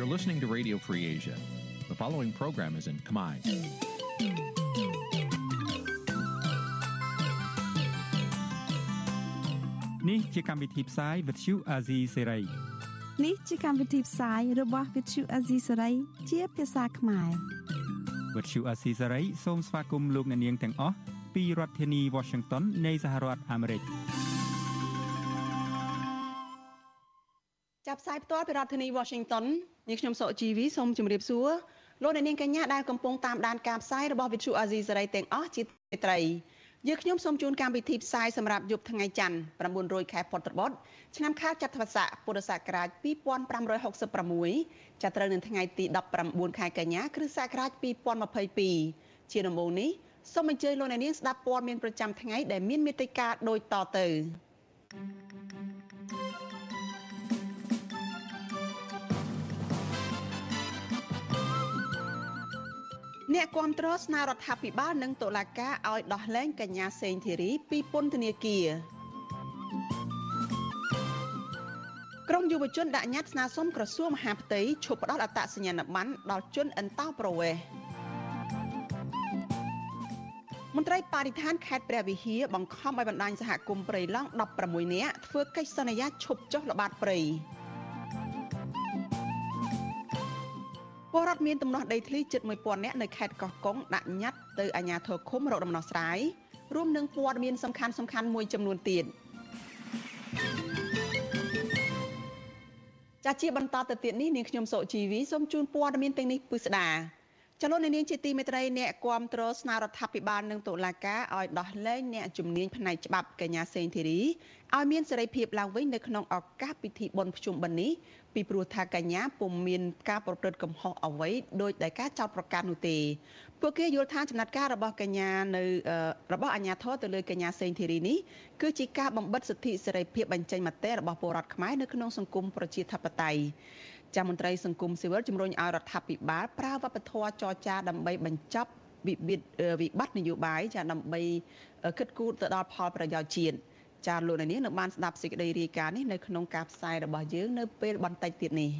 You're listening to Radio Free Asia. The following program is in Khmer. នេះជាកម្មវិធីផ្សាយ Vuthu Azizi Serai នេះជាកម្មវិធីផ្សាយរបស់ Vuthu Azizi Serai ជាភាសាខ្មែរ Vuthu Azizi Serai សូមស្វាគមន៍លោកអ្នកនាងទាំងអស់ពីរដ្ឋធានី Washington នៃសហរដ្ឋអាមេរិក។ ផ្សាយផ្ទាល់ពីរដ្ឋធានី Washington នាងខ្ញុំសុកជីវីសូមជម្រាបសួរលោកអ្នកនាងកញ្ញាដែលកំពុងតាមដានការផ្សាយរបស់ Vithu Azizi សេរីទាំងអស់ជាត្រីយើងខ្ញុំសូមជូនកម្មវិធីផ្សាយសម្រាប់យប់ថ្ងៃច័ន្ទ900ខែពុទ្ធបុត្រឆ្នាំខាលចត្វាស័កពុរសករាជ2566ចាប់ត្រូវនៅថ្ងៃទី19ខែកញ្ញាគ្រិស្តសករាជ2022ជាដំបូងនេះសូមអញ្ជើញលោកអ្នកនាងស្ដាប់ព័ត៌មានប្រចាំថ្ងៃដែលមានមេត្តាដូចតទៅ thank you អ្នកគាំទ្រស្នើរដ្ឋាភិបាលនិងតុលាការឲ្យដោះលែងកញ្ញាសេងធីរីពីពន្ធនាគារក្រមយុវជនដាក់ញត្តិស្នើសុំក្រសួងមហាផ្ទៃឈប់ផ្ដល់អត្តសញ្ញាណប័ណ្ណដល់ជនអន្តោប្រវេសន៍មន្ត្រីបរិស្ថានខេត្តព្រះវិហារបង្ខំឲ្យបណ្ដាញសហគមន៍ព្រៃឡង់16នាក់ធ្វើកិច្ចសន្យាឈប់ចុះល្បាតព្រៃ ពលរដ្ឋមានទំនាស់ដីធ្លីជិត1000នាក់នៅខេត្តកោះកុងដាក់ញត្តិទៅអាជ្ញាធរឃុំរកដំណោះស្រាយរួមនឹងព័ត៌មានសំខាន់សំខាន់មួយចំនួនទៀតចាជាបន្តទៅទៀតនេះនាងខ្ញុំសុជីវីសូមជូនព័ត៌មានទាំងនេះពិស្ដាចលនានាងជាទីមេត្រីអ្នកគាំទ្រស្នើរដ្ឋាភិបាលនិងតុលាការឲ្យដោះលែងអ្នកជំនាញផ្នែកច្បាប់កញ្ញាសេងធីរីឲ្យមានសេរីភាពឡើងវិញនៅក្នុងឱកាសពិធីបុណ្យភ្ជុំបិណ្ឌនេះ ពីព្រោះថាកញ្ញាពុំមានការប្រព្រឹត្តកំហុសអ្វីដោយដែលការចោទប្រកាន់នោះទេពួកគេយល់ថាចំណាត់ការរបស់កញ្ញានៅរបស់អាជ្ញាធរទៅលើកញ្ញាសេងធីរីនេះគឺជាការបំបិទសិទ្ធិសេរីភាពបញ្ចេញមតិរបស់ពលរដ្ឋខ្មែរនៅក្នុងសង្គមប្រជាធិបតេយ្យចាំមន្ត្រីសង្គមស៊ីវិលជំរុញឲ្យរដ្ឋាភិបាលប្រើវប្បធម៌ចរចាដើម្បីបញ្ចប់វិបត្តិវិបត្តិនយោបាយចាដើម្បីគិតគូរទៅដល់ផលប្រយោជន៍ជាតិ ចាលោកនាងនៅបានស្ដាប់សេចក្តីរាយការណ៍នេះនៅក្នុងការផ្សាយរបស់យើងនៅពេលបន្តិចទៀតនេះ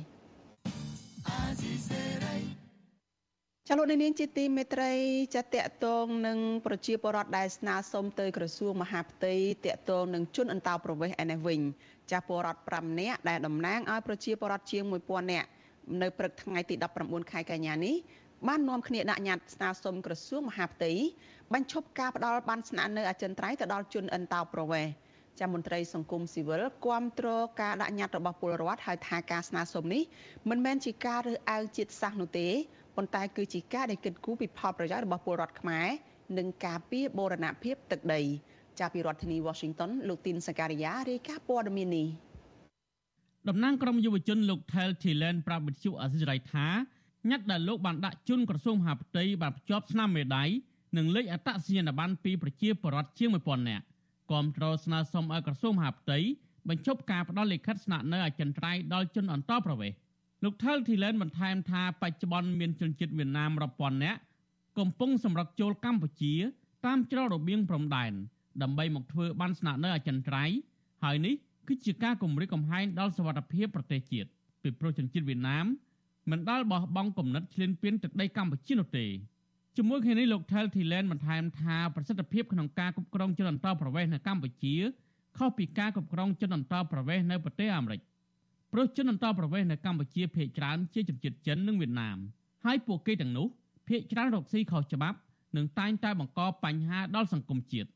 ចលនានាងជាទីមេត្រីចាតកតងនឹងប្រជាពលរដ្ឋដែលស្នើសុំទៅក្រសួងមហាផ្ទៃតកតងនឹងជនអន្តោប្រវេសន៍ឯនេះវិញចាពលរដ្ឋ5នាក់ដែលតំណាងឲ្យប្រជាពលរដ្ឋជាង1000នាក់នៅព្រឹកថ្ងៃទី19ខែកញ្ញានេះបាននាំគ្នាដាក់ញត្តិស្នើសុំក្រសួងមហាផ្ទៃបញ្ឈប់ការផ្ដាល់បានស្នាក់នៅអចិន្ត្រៃយ៍ទៅដល់ជនអន្តោប្រវេសន៍ ចាំមន្ត្រីសង្គមស៊ីវិលគាំទ្រការដាក់ញត្តិរបស់ពលរដ្ឋហើយថាការស្នើសុំនេះមិនមែនជាការរើសអើងជាតិសាសន៍នោះទេប៉ុន្តែគឺជាការដែលគិតគូរពីផលប្រយោជន៍របស់ពលរដ្ឋខ្មែរនិងការពារបូរណភាពទឹកដីចាប់ពីរដ្ឋធានី Washington លោកទីនសការីយ៉ារាយការណ៍ព័ត៌មាននេះតំណាងក្រមយុវជនលោក Thel Thilen ប្រាប់វិទ្យុអសិរ័យថាញត្តិដែលលោកបានដាក់ជូនក្រសួងមហាផ្ទៃបានភ្ជាប់ស្នាមមេដៃនិងលេខអត្តសញ្ញាណប័ណ្ណពីប្រជាពលរដ្ឋជាង1000នាក់ គាំទ្រស្នើសុំឲ្យក្រសួងមហាផ្ទៃបញ្ឈប់ការផ្ដល់លិខិតស្នាក់នៅអចិន្ត្រៃយ៍ដល់ជនអន្តោប្រវេសន៍លោក Thel Thilen បន្ថែមថាបច្ចុប្បន្នមានជនជាតិវៀតណាមរាប់ពាន់នាក់កំពុងសម្រុកចូលកម្ពុជា តាមច្រករបៀងព្រំដែនដើម្បីមកធ្វើបានស្នាក់នៅអចិន្ត្រៃយ៍ហើយនេះគឺជាការគំរាមកំហែងដល់សវត្ថិភាពប្រទេសជាតិពីព្រោះជនជាតិវៀតណាមមិនដាល់បោះបង់គំនិតឈ្លានពានទឹកដីកម្ពុជានោះទេ ជាមួយគ្នានេះលោក Thel Thilen បន្ថែមថាប្រសិទ្ធភាពក្នុងការគ្រប់គ្រងជនអន្តោប្រវេសន៍នៅកម្ពុជាខុសពីការគ្រប់គ្រងជនអន្តោប្រវេសន៍នៅប្រទេសអាមេរិកព្រោះជនអន្តោប្រវេសន៍នៅកម្ពុជាភាគច្រើនជាជនជាតិចិននិងវៀតណាមហើយពួកគេទាំងនោះភាគច្រើនរកស៊ីខុសច្បាប់និងតែងតែបង្កបញ្ហាដល់សង្គមជាតិ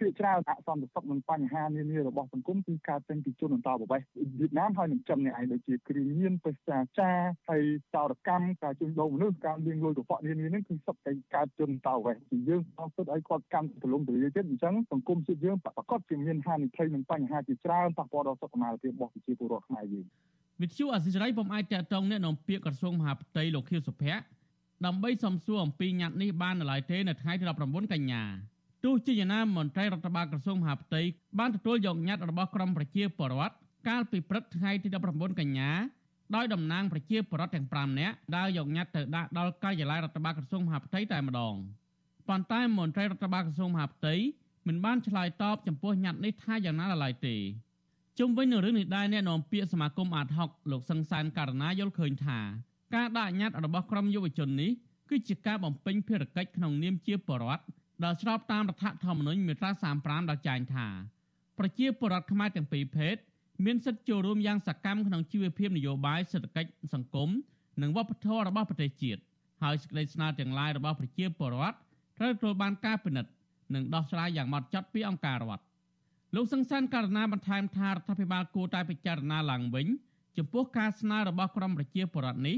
ភាគច្រើនអសន្តិសុខនិងបញ្ហានានារបស់សង្គមគឺកើតចេញពីជនអន្តោប្រវេសន៍វៀតណាមហើយនឹងចិននេះឯងដូចជាគ្រឿងញៀនពេសាចាហើយចោរកម្មការជួញដូរមនុស្សការលាងលុយកខ្វក់នានានេះគឺសុទ្ធតែកើតជនអន្តោប្រវេសន៍ជាយើងអត់ទៅឲ្យគាត់កម្មទលំទលាទៀតអញ្ចឹងសង្គមជាតិយើងប្រកបជាមានហានិភ័យនិងបញ្ហាជាច្រើនប៉ះពាល់ដល់សុខុមាលភាពរបស់ប្រជាពលរដ្ឋខ្មែរយើងវិទ្យុអសិរ័យពុំអាចតតងអ្នកនាំពាក្យក្រសួងមហាផ្ទៃលោកខៀវសុភ័ក្រដើម្បីសំសួរអំពីញត្តិនេះបាននៅឡើយទេនៅថ្ងៃទី19កញ្ញា ទោះជាយ៉ាងណាមន្ត្រីរដ្ឋបាលក្រសួងមហាផ្ទៃបានទទួលយកញត្តិរបស់ក្រមប្រជាពលរដ្ឋកាលពីព្រឹកថ្ងៃទី19កញ្ញាដោយតំណាងប្រជាពលរដ្ឋទាំង5នាក់ដើរយកញត្តិទៅដាក់ដល់ការិយាល័យរដ្ឋបាលក្រសួងមហាផ្ទៃតែម្ដងប៉ុន្តែមន្ត្រីរដ្ឋបាលក្រសួងមហាផ្ទៃមិនបានឆ្លើយតបចំពោះញត្តិនេះថាយ៉ាងណាឡើយទេជុំវិញនឹងរឿងនេះដែរអ្នកនាំពាក្យសមាគមអាតហុកលោកសង្សានករណាយល់ឃើញថាការដាក់ញត្តិរបស់ក្រុមយុវជននេះគឺជាការបំពេញភារកិច្ចក្នុងនាមជាបរដ្ឋ ដែលស្របតាមរដ្ឋធម្មនុញ្ញមាត្រា35ដែលចែងថាប្រជាពលរដ្ឋខ្មែរទាំងពីរភេទមានសិទ្ធិចូលរួមយ៉ាងសកម្មក្នុងជីវភាពនយោបាយសេដ្ឋកិច្ចសង្គមនិងវប្បធម៌របស់ប្រទេសជាតិហើយសេចក្តីស្នើទាំងឡាយរបស់ប្រជាពលរដ្ឋត្រូវទទួលបានការពិនិត្យនិងដោះស្រាយយ៉ាងម៉ត់ចត់ពីអង្គការរដ្ឋលោកសង្សានករណីបន្ថែមថារដ្ឋាភិបាលគួរតែពិចារណាឡើងវិញចំពោះការស្នើរបស់ក្រមប្រជាពលរដ្ឋនេះ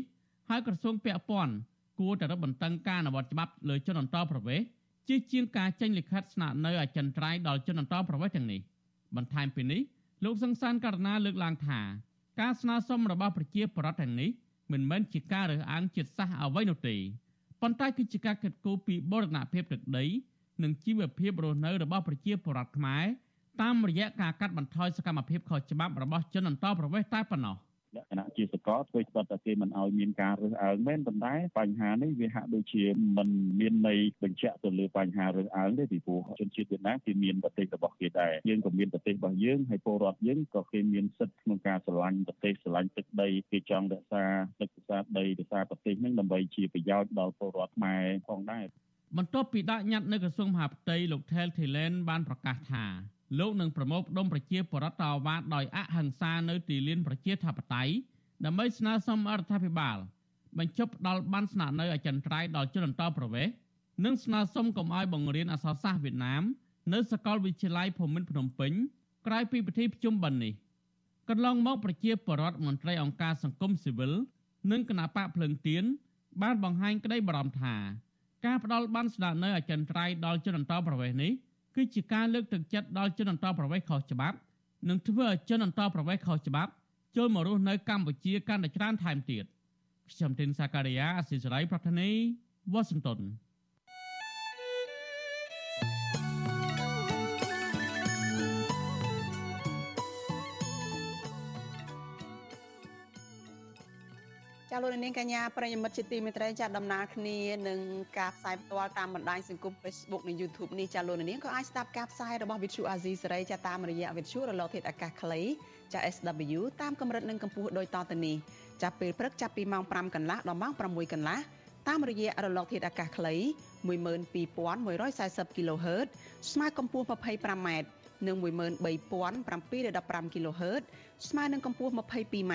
ហើយក្រសួងពាក់ព័ន្ធគួរតែរឹតបន្តឹងការអនុវត្តច្បាប់លើជនអន្តោប្រវេសន៍ ជាជាងការចេញលិខិតស្នាក់នៅអចិន្ត្រៃយ៍ដល់ជនអន្តោប្រវេសន៍ទាំងនេះបន្ថែមពីនេះលោកសង្សានករណីលើកឡើងថាការស្នើសុំរបស់ប្រជាពលរដ្ឋទាំងនេះមិនមែនជាការរើសអើងជាតិសាសន៍អ្វីនោះទេប៉ុន្តែគឺជាការគិតគូរពីបរណភាពទឹកដី និងជីវភាពរស់នៅរបស់ប្រជាពលរដ្ឋខ្មែរតាមរយៈការកាត់បន្ថយសកម្មភាពខុសច្បាប់របស់ជនអន្តោប្រវេសន៍តែប៉ុណ្ណោះ លក្ខណៈជាសកលធ្វើច្បាប់តែគេមិនឲ្យមានការរើសអើងមែនប៉ុន្តែបញ្ហានេះវាហាក់ដូចជាមិនមានន័យបញ្ជាក់ទៅលើបញ្ហារើសអើងទេពីព្រោះជនជាតិវៀតណាមគេមានប្រទេសរបស់គេដែរយើងក៏មានប្រទេសរបស់យើងហើយពលរដ្ឋយើងក៏គេមានសិទ្ធិក្នុងការស្រឡាញ់ប្រទេសស្រឡាញ់ទឹកដីគេចង់រក្សាទឹករក្សាដីរក្សាប្រទេសហ្នឹងដើម្បីជាប្រយោជន៍ដល់ពលរដ្ឋខ្មែរផងដែរបន្ទាប់ពីដាក់ញត្តិនៅក្រសួងមហាផ្ទៃលោក Tel Thailand បានប្រកាសថា លោកនឹងប្រមូលផ្ដុំប្រជាពលរដ្ឋតវ៉ាដោយអហិង្សានៅទីលានប្រជាធិបតេយ្យដើម្បីស្នើសុំរដ្ឋាភិបាលបញ្ចុះផ្ដាល់បានស្នាក់នៅអចិន្ត្រៃយ៍ដល់ជនអន្តោប្រវេសន៍និងស្នើសុំកុំឲ្យបង្រៀនអក្សរសាស្ត្រវៀតណាមនៅសាកលវិទ្យាល័យភូមិន្ទភ្នំពេញក្រោយពីពិធីប្រជុំបិណ្ឌនេះកន្លងមកប្រជាពលរដ្ឋមន្ត្រីអង្គការសង្គមស៊ីវិលនិងគណៈបកភ្លើងទៀនបានបង្ហាញក្តីបារម្ភថា ការផ្ដាល់បានស្នាក់នៅអចិន្ត្រៃយ៍ដល់ជនអន្តោប្រវេសន៍នេះ គឺជាការលើកទឹកចិត្តដល់ជនអន្តោប្រវេសន៍ខុសច្បាប់និងធ្វើឲ្យជនអន្តោប្រវេសន៍ខុសច្បាប់ចូលមករស់នៅកម្ពុជាកាន់តែច្រើនថែមទៀតខ្ញុំទីនសាការីយ៉ាអសិសរីប្រធានីវ៉ាស៊ីនតោន លោកនាងកញ្ញាប្រិយមិត្តជាទីមេត្រីចាដំណើរគ្នានឹងការផ្សាយផ្ទាល់តាមបណ្ដាញសង្គម Facebook និង YouTube នេះចាលោកនាងក៏អាចស្ដាប់ការផ្សាយរបស់ Vithu Azizi សេរីចាតាមរយៈ Vithu រលកធាតុអាកាសខ្លីចា SW តាមកម្រិតនិងកម្ពស់ដូចតទៅនេះចាប់ពេលព្រឹកចាប់ពីម៉ោង5កន្លះដល់ម៉ោង6កន្លះតាមរយៈរលកធាតុអាកាសខ្លី12140 kHz ស្មើកម្ពស់ 25m និង13715 kHz ស្មើនឹងកម្ពស់ 22m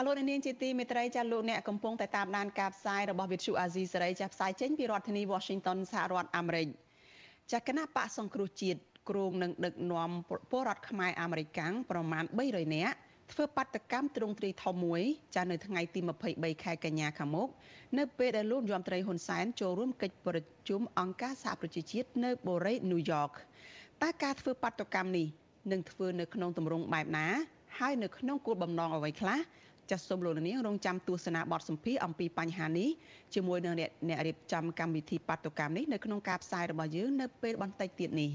ចាលោកនាងជាទីមេត្រីចាលោកអ្នកកំពុងតែតាមដានការផ្សាយរបស់វិទ្យុអាស៊ីសេរីចាផ្សាយចេញពីរដ្ឋធានី Washington សហរដ្ឋអាមេរិកចាគណៈបកសង្គ្រោះជាតិគ្រងនឹងដឹកនាំពលរដ្ឋខ្មែរអាមេរិកាំងប្រមាណ300នាក់ធ្វើបាតកម្មទ្រង់ទ្រីធំមួយចានៅថ្ងៃទី23ខែកញ្ញាខាងមុខនៅពេលដែលលោកយមត្រីហ៊ុនសែនចូលរួមកិច្ចប្រជុំអង្គការសហប្រជាជាតិនៅបូរីញូវយ៉កតើការធ្វើបាតកម្មនេះនឹងធ្វើនៅក្នុងទម្រង់បែបណា ហើយនៅក្នុងគោលបំណងអ្វីខ្លះ ចាសសូមលោកនាងរងចាំទស្សនាបទសម្ភាសអំពីបញ្ហានេះជាមួយនឹងអ្នករៀបចំកម្មវិធីបាតុកម្មនេះនៅក្នុងការផ្សាយរបស់យើងនៅពេលបន្តិចទៀតនេះ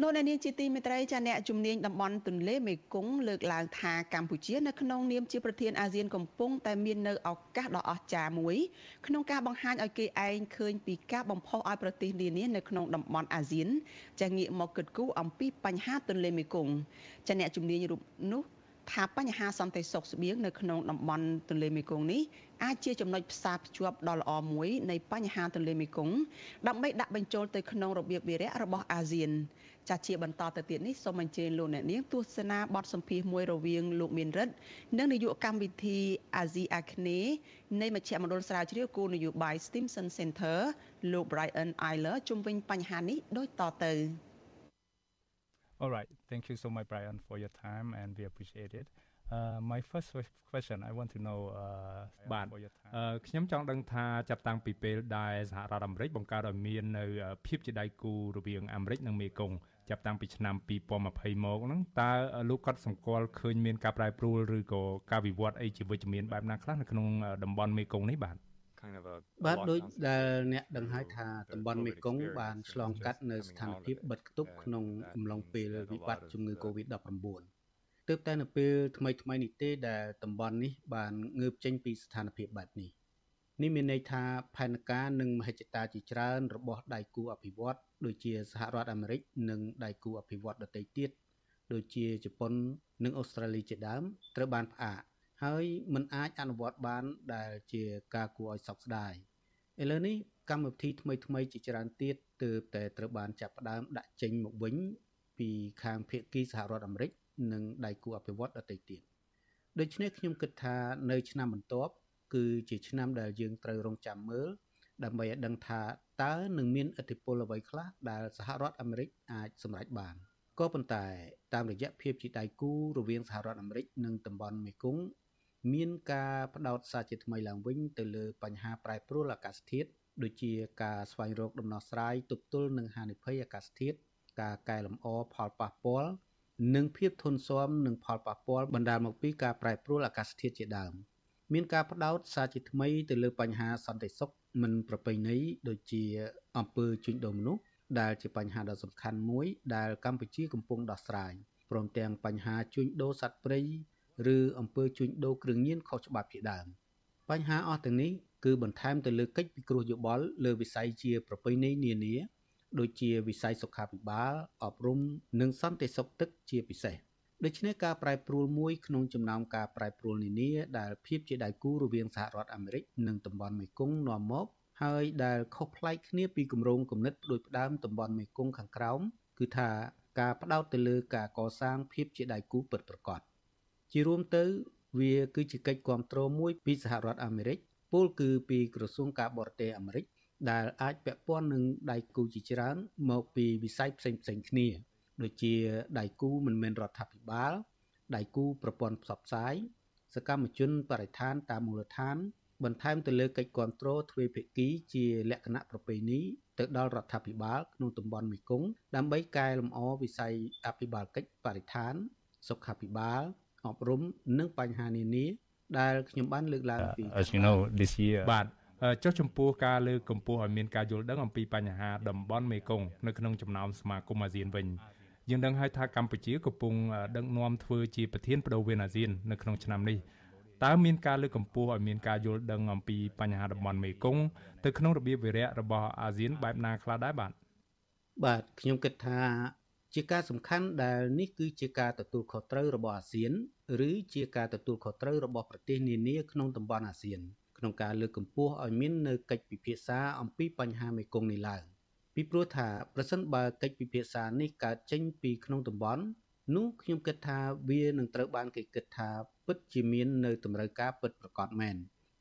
លោកអ្នកនាងជាទីមេត្រីចាអ្នកជំនាញតំបន់ទន្លេមេគង្គលើកឡើងថាកម្ពុជានៅក្នុងនាមជាប្រធានអាស៊ានកំពុងតែមាននៅឱកាសដ៏អស្ចារ្យមួយក្នុងការបង្ហាញឲ្យគេឯងឃើញពីការបំផុសឲ្យប្រទេសនានានៅក្នុងតំបន់អាស៊ានចាងាកមកគិតគូរអំពីបញ្ហាទន្លេមេគង្គចាអ្នកជំនាញរូបនោះ ថាបញ្ហាសន្តិសុខស្បៀងនៅក្នុងតំបន់ទន្លេមេគង្គនេះអាចជាចំណុចផ្សារភ្ជាប់ដ៏ល្អមួយនៃបញ្ហាទន្លេមេគង្គដើម្បីដាក់បញ្ចូលទៅក្នុងរបៀបវិរៈរបស់អាស៊ានចាជាបន្តទៅទៀតនេះសូមអញ្ជើញលោកអ្នកនាងទស្សនាបទសម្ភាសន៍មួយរវាងលោកមានរិទ្ធនិងនាយកកម្មវិធីអាស៊ីអាគ្នេយ៍នៃមជ្ឈមណ្ឌលស្រាវជ្រាវគោលនយោបាយ Stimson Center លោក Brian Eiler ជុំវិញបញ្ហានេះដូចតទៅ All right thank you so much Brian for your time and we appreciate it Uh my first question I want to know uh បាទខ្ញុំចង់ដឹងថាចាប់តាំងពីពេលដែលសហរដ្ឋអាមេរិកបង្កើតឲ្យមាននៅភាពជាដៃគូរវាងអាមេរិកនិងមេគង្គចាប់តាំងពីឆ្នាំ2020មកហ្នឹងតើលោកគាត់សម្គាល់ឃើញមានការប្រែប្រួលឬក៏ការវិវត្តអីជាវិជ្ជមានបែបណាខ្លះនៅក្នុងតំបន់មេគង្គនេះបាទ បាទដូចដែលអ្នកដឹងហើយថាតំបន់មេគង្គបានឆ្លងកាត់នៅស្ថានភាពបិទគប់ក្នុងអំឡុងពេលវិបត្តិជំងឺ Covid-19 ទើបតែនៅពេលថ្មីថ្មីនេះទេដែលតំបន់នេះបានងើបចេញពីស្ថានភាពបែបនេះនេះមានន័យថាផែនការនិងមហិច្ឆតាជាច្រើនរបស់ដៃគូអភិវឌ្ឍដូចជាសហរដ្ឋអាមេរិកនិងដៃគូអភិវឌ្ឍដទៃទៀតដូចជាជប៉ុននិងអូស្ត្រាលីជាដើមត្រូវបានផ្អាក ហើយមិនអាចអនុវត្តបានដែលជាការគួរឲ្យសោកស្ដាយឥឡូវនេះកម្មវិធីថ្មីថ្មីជាច្រើនទៀតទើបតែត្រូវបានចាប់ផ្ដើមដាក់ចេញមកវិញពីខាងភាគីសហរដ្ឋអាមេរិកនិងដៃគូអភិវឌ្ឍដទៃទៀតដូច្នេះខ្ញុំគិតថានៅឆ្នាំបន្ទាប់គឺជាឆ្នាំដែលយើងត្រូវរងចាំមើលដើម្បីឲ្យដឹងថាតើនឹងមានឥទ្ធិពលអ្វីខ្លះដែលសហរដ្ឋអាមេរិកអាចសម្រេចបានក៏ប៉ុន្តែតាមរយៈភាពជាដៃគូរវាងសហរដ្ឋអាមេរិកនិងតំបន់មេគង្គ មានការផ្ដោតសារជាថ្មីឡើងវិញទៅលើបញ្ហាប្រែប្រួលអាកាសធាតុដូចជាការស្វែងរកដំណោះស្រាយទប់ទល់នឹងហានិភ័យអាកាសធាតុការកែលម្អផលប៉ះពាល់និងភាពធន់ស៊ាំនឹងផលប៉ះពាល់បណ្ដាលមកពីការប្រែប្រួលអាកាសធាតុជាដើមមានការផ្ដោតសារជាថ្មីទៅលើបញ្ហាសន្តិសុខមិនប្រពៃណីដូចជាអំពើជួញដូរមនុស្សដែលជាបញ្ហាដ៏សំខាន់មួយដែលកម្ពុជាកំពុងដោះស្រាយព្រមទាំងបញ្ហាជួញដូរសត្វព្រៃ ឬអំពើជួញដូរគ្រឿងញៀនខុសច្បាប់ជាដើមបញ្ហាអស់ទាំងនេះគឺបន្ថែមទៅលើកិច្ចពិគ្រោះយោបល់លើវិស័យជាប្រពៃណីនានាដូចជាវិស័យសុខាភិបាលអប់រំនិងសន្តិសុខទឹកជាពិសេសដូច្នេះការប្រែប្រួលមួយក្នុងចំណោមការប្រែប្រួលនានាដែលភាពជាដៃគូរវាងសហរដ្ឋអាមេរិកនិងតំបន់មេគង្គនាំមកហើយដែលខុសប្លែកគ្នាពីគម្រោងគំនិតផ្ដួចផ្ដើមតំបន់មេគង្គខាងក្រោមគឺថាការផ្ដោតទៅលើការកសាងភាពជាដៃគូពិតប្រាកដ ជារួមទៅ វាគឺជាកិច្ចគាំទ្រមួយពីសហរដ្ឋអាមេរិកពលគឺពីក្រសួងការបរទេសអាមេរិកដែលអាចពាក់ព័ន្ធនឹងដៃគូជាច្រើនមកពីវិស័យផ្សេងៗគ្នាដូចជាដៃគូមិនមែនរដ្ឋាភិបាលដៃគូប្រព័ន្ធផ្សព្វផ្សាយសកម្មជនបរិស្ថានតាមមូលដ្ឋាន បន្ថែមទៅលើកិច្ចគ្រប់គ្រងទ្វេភាគីជាលក្ខណៈប្រពៃណីទៅដល់រដ្ឋាភិបាលក្នុងតំបន់មេគង្គដើម្បីកែលម្អវិស័យអភិបាលកិច្ចបរិស្ថាន សុខាភិបាល អប់រំនិងបញ្ហានានា ដែលខ្ញុំបានលើកឡើងពី As you know this year បាទចុះចំពោះការលើកកម្ពស់ឲ្យមានការយល់ដឹងអំពីបញ្ហាតំបន់មេគង្គនៅក្នុងចំណោមសមាគមអាស៊ានវិញយើងដឹងហើយថាកម្ពុជាកំពុងដឹកនាំធ្វើជាប្រធានបដូវវេនអាស៊ាននៅក្នុងឆ្នាំនេះតើមានការលើកកម្ពស់ឲ្យមានការយល់ដឹងអំពីបញ្ហាតំបន់មេគង្គទៅក្នុងរបៀបវិរៈរបស់អាស៊ានបែបណាខ្លះដែរបាទបាទខ្ញុំគិតថា ជាការសំខាន់ដែលនេះគឺជាការទទួលខុសត្រូវរបស់អាស៊ាន ឬជាការទទួលខុសត្រូវរបស់ប្រទេសនានាក្នុងតំបន់អាស៊ាន ក្នុងការលើកកម្ពស់ឲ្យមាននៅកិច្ចពិភាក្សាអំពីបញ្ហាមេគង្គនេះឡើងពីព្រោះថាប្រសិនបើកិច្ចពិភាក្សានេះកើតចេញពីក្នុងតំបន់នោះខ្ញុំគិតថាវានឹងត្រូវបានគេគិតថាពិតជាមាននៅតម្រូវការពិតប្រាកដមែន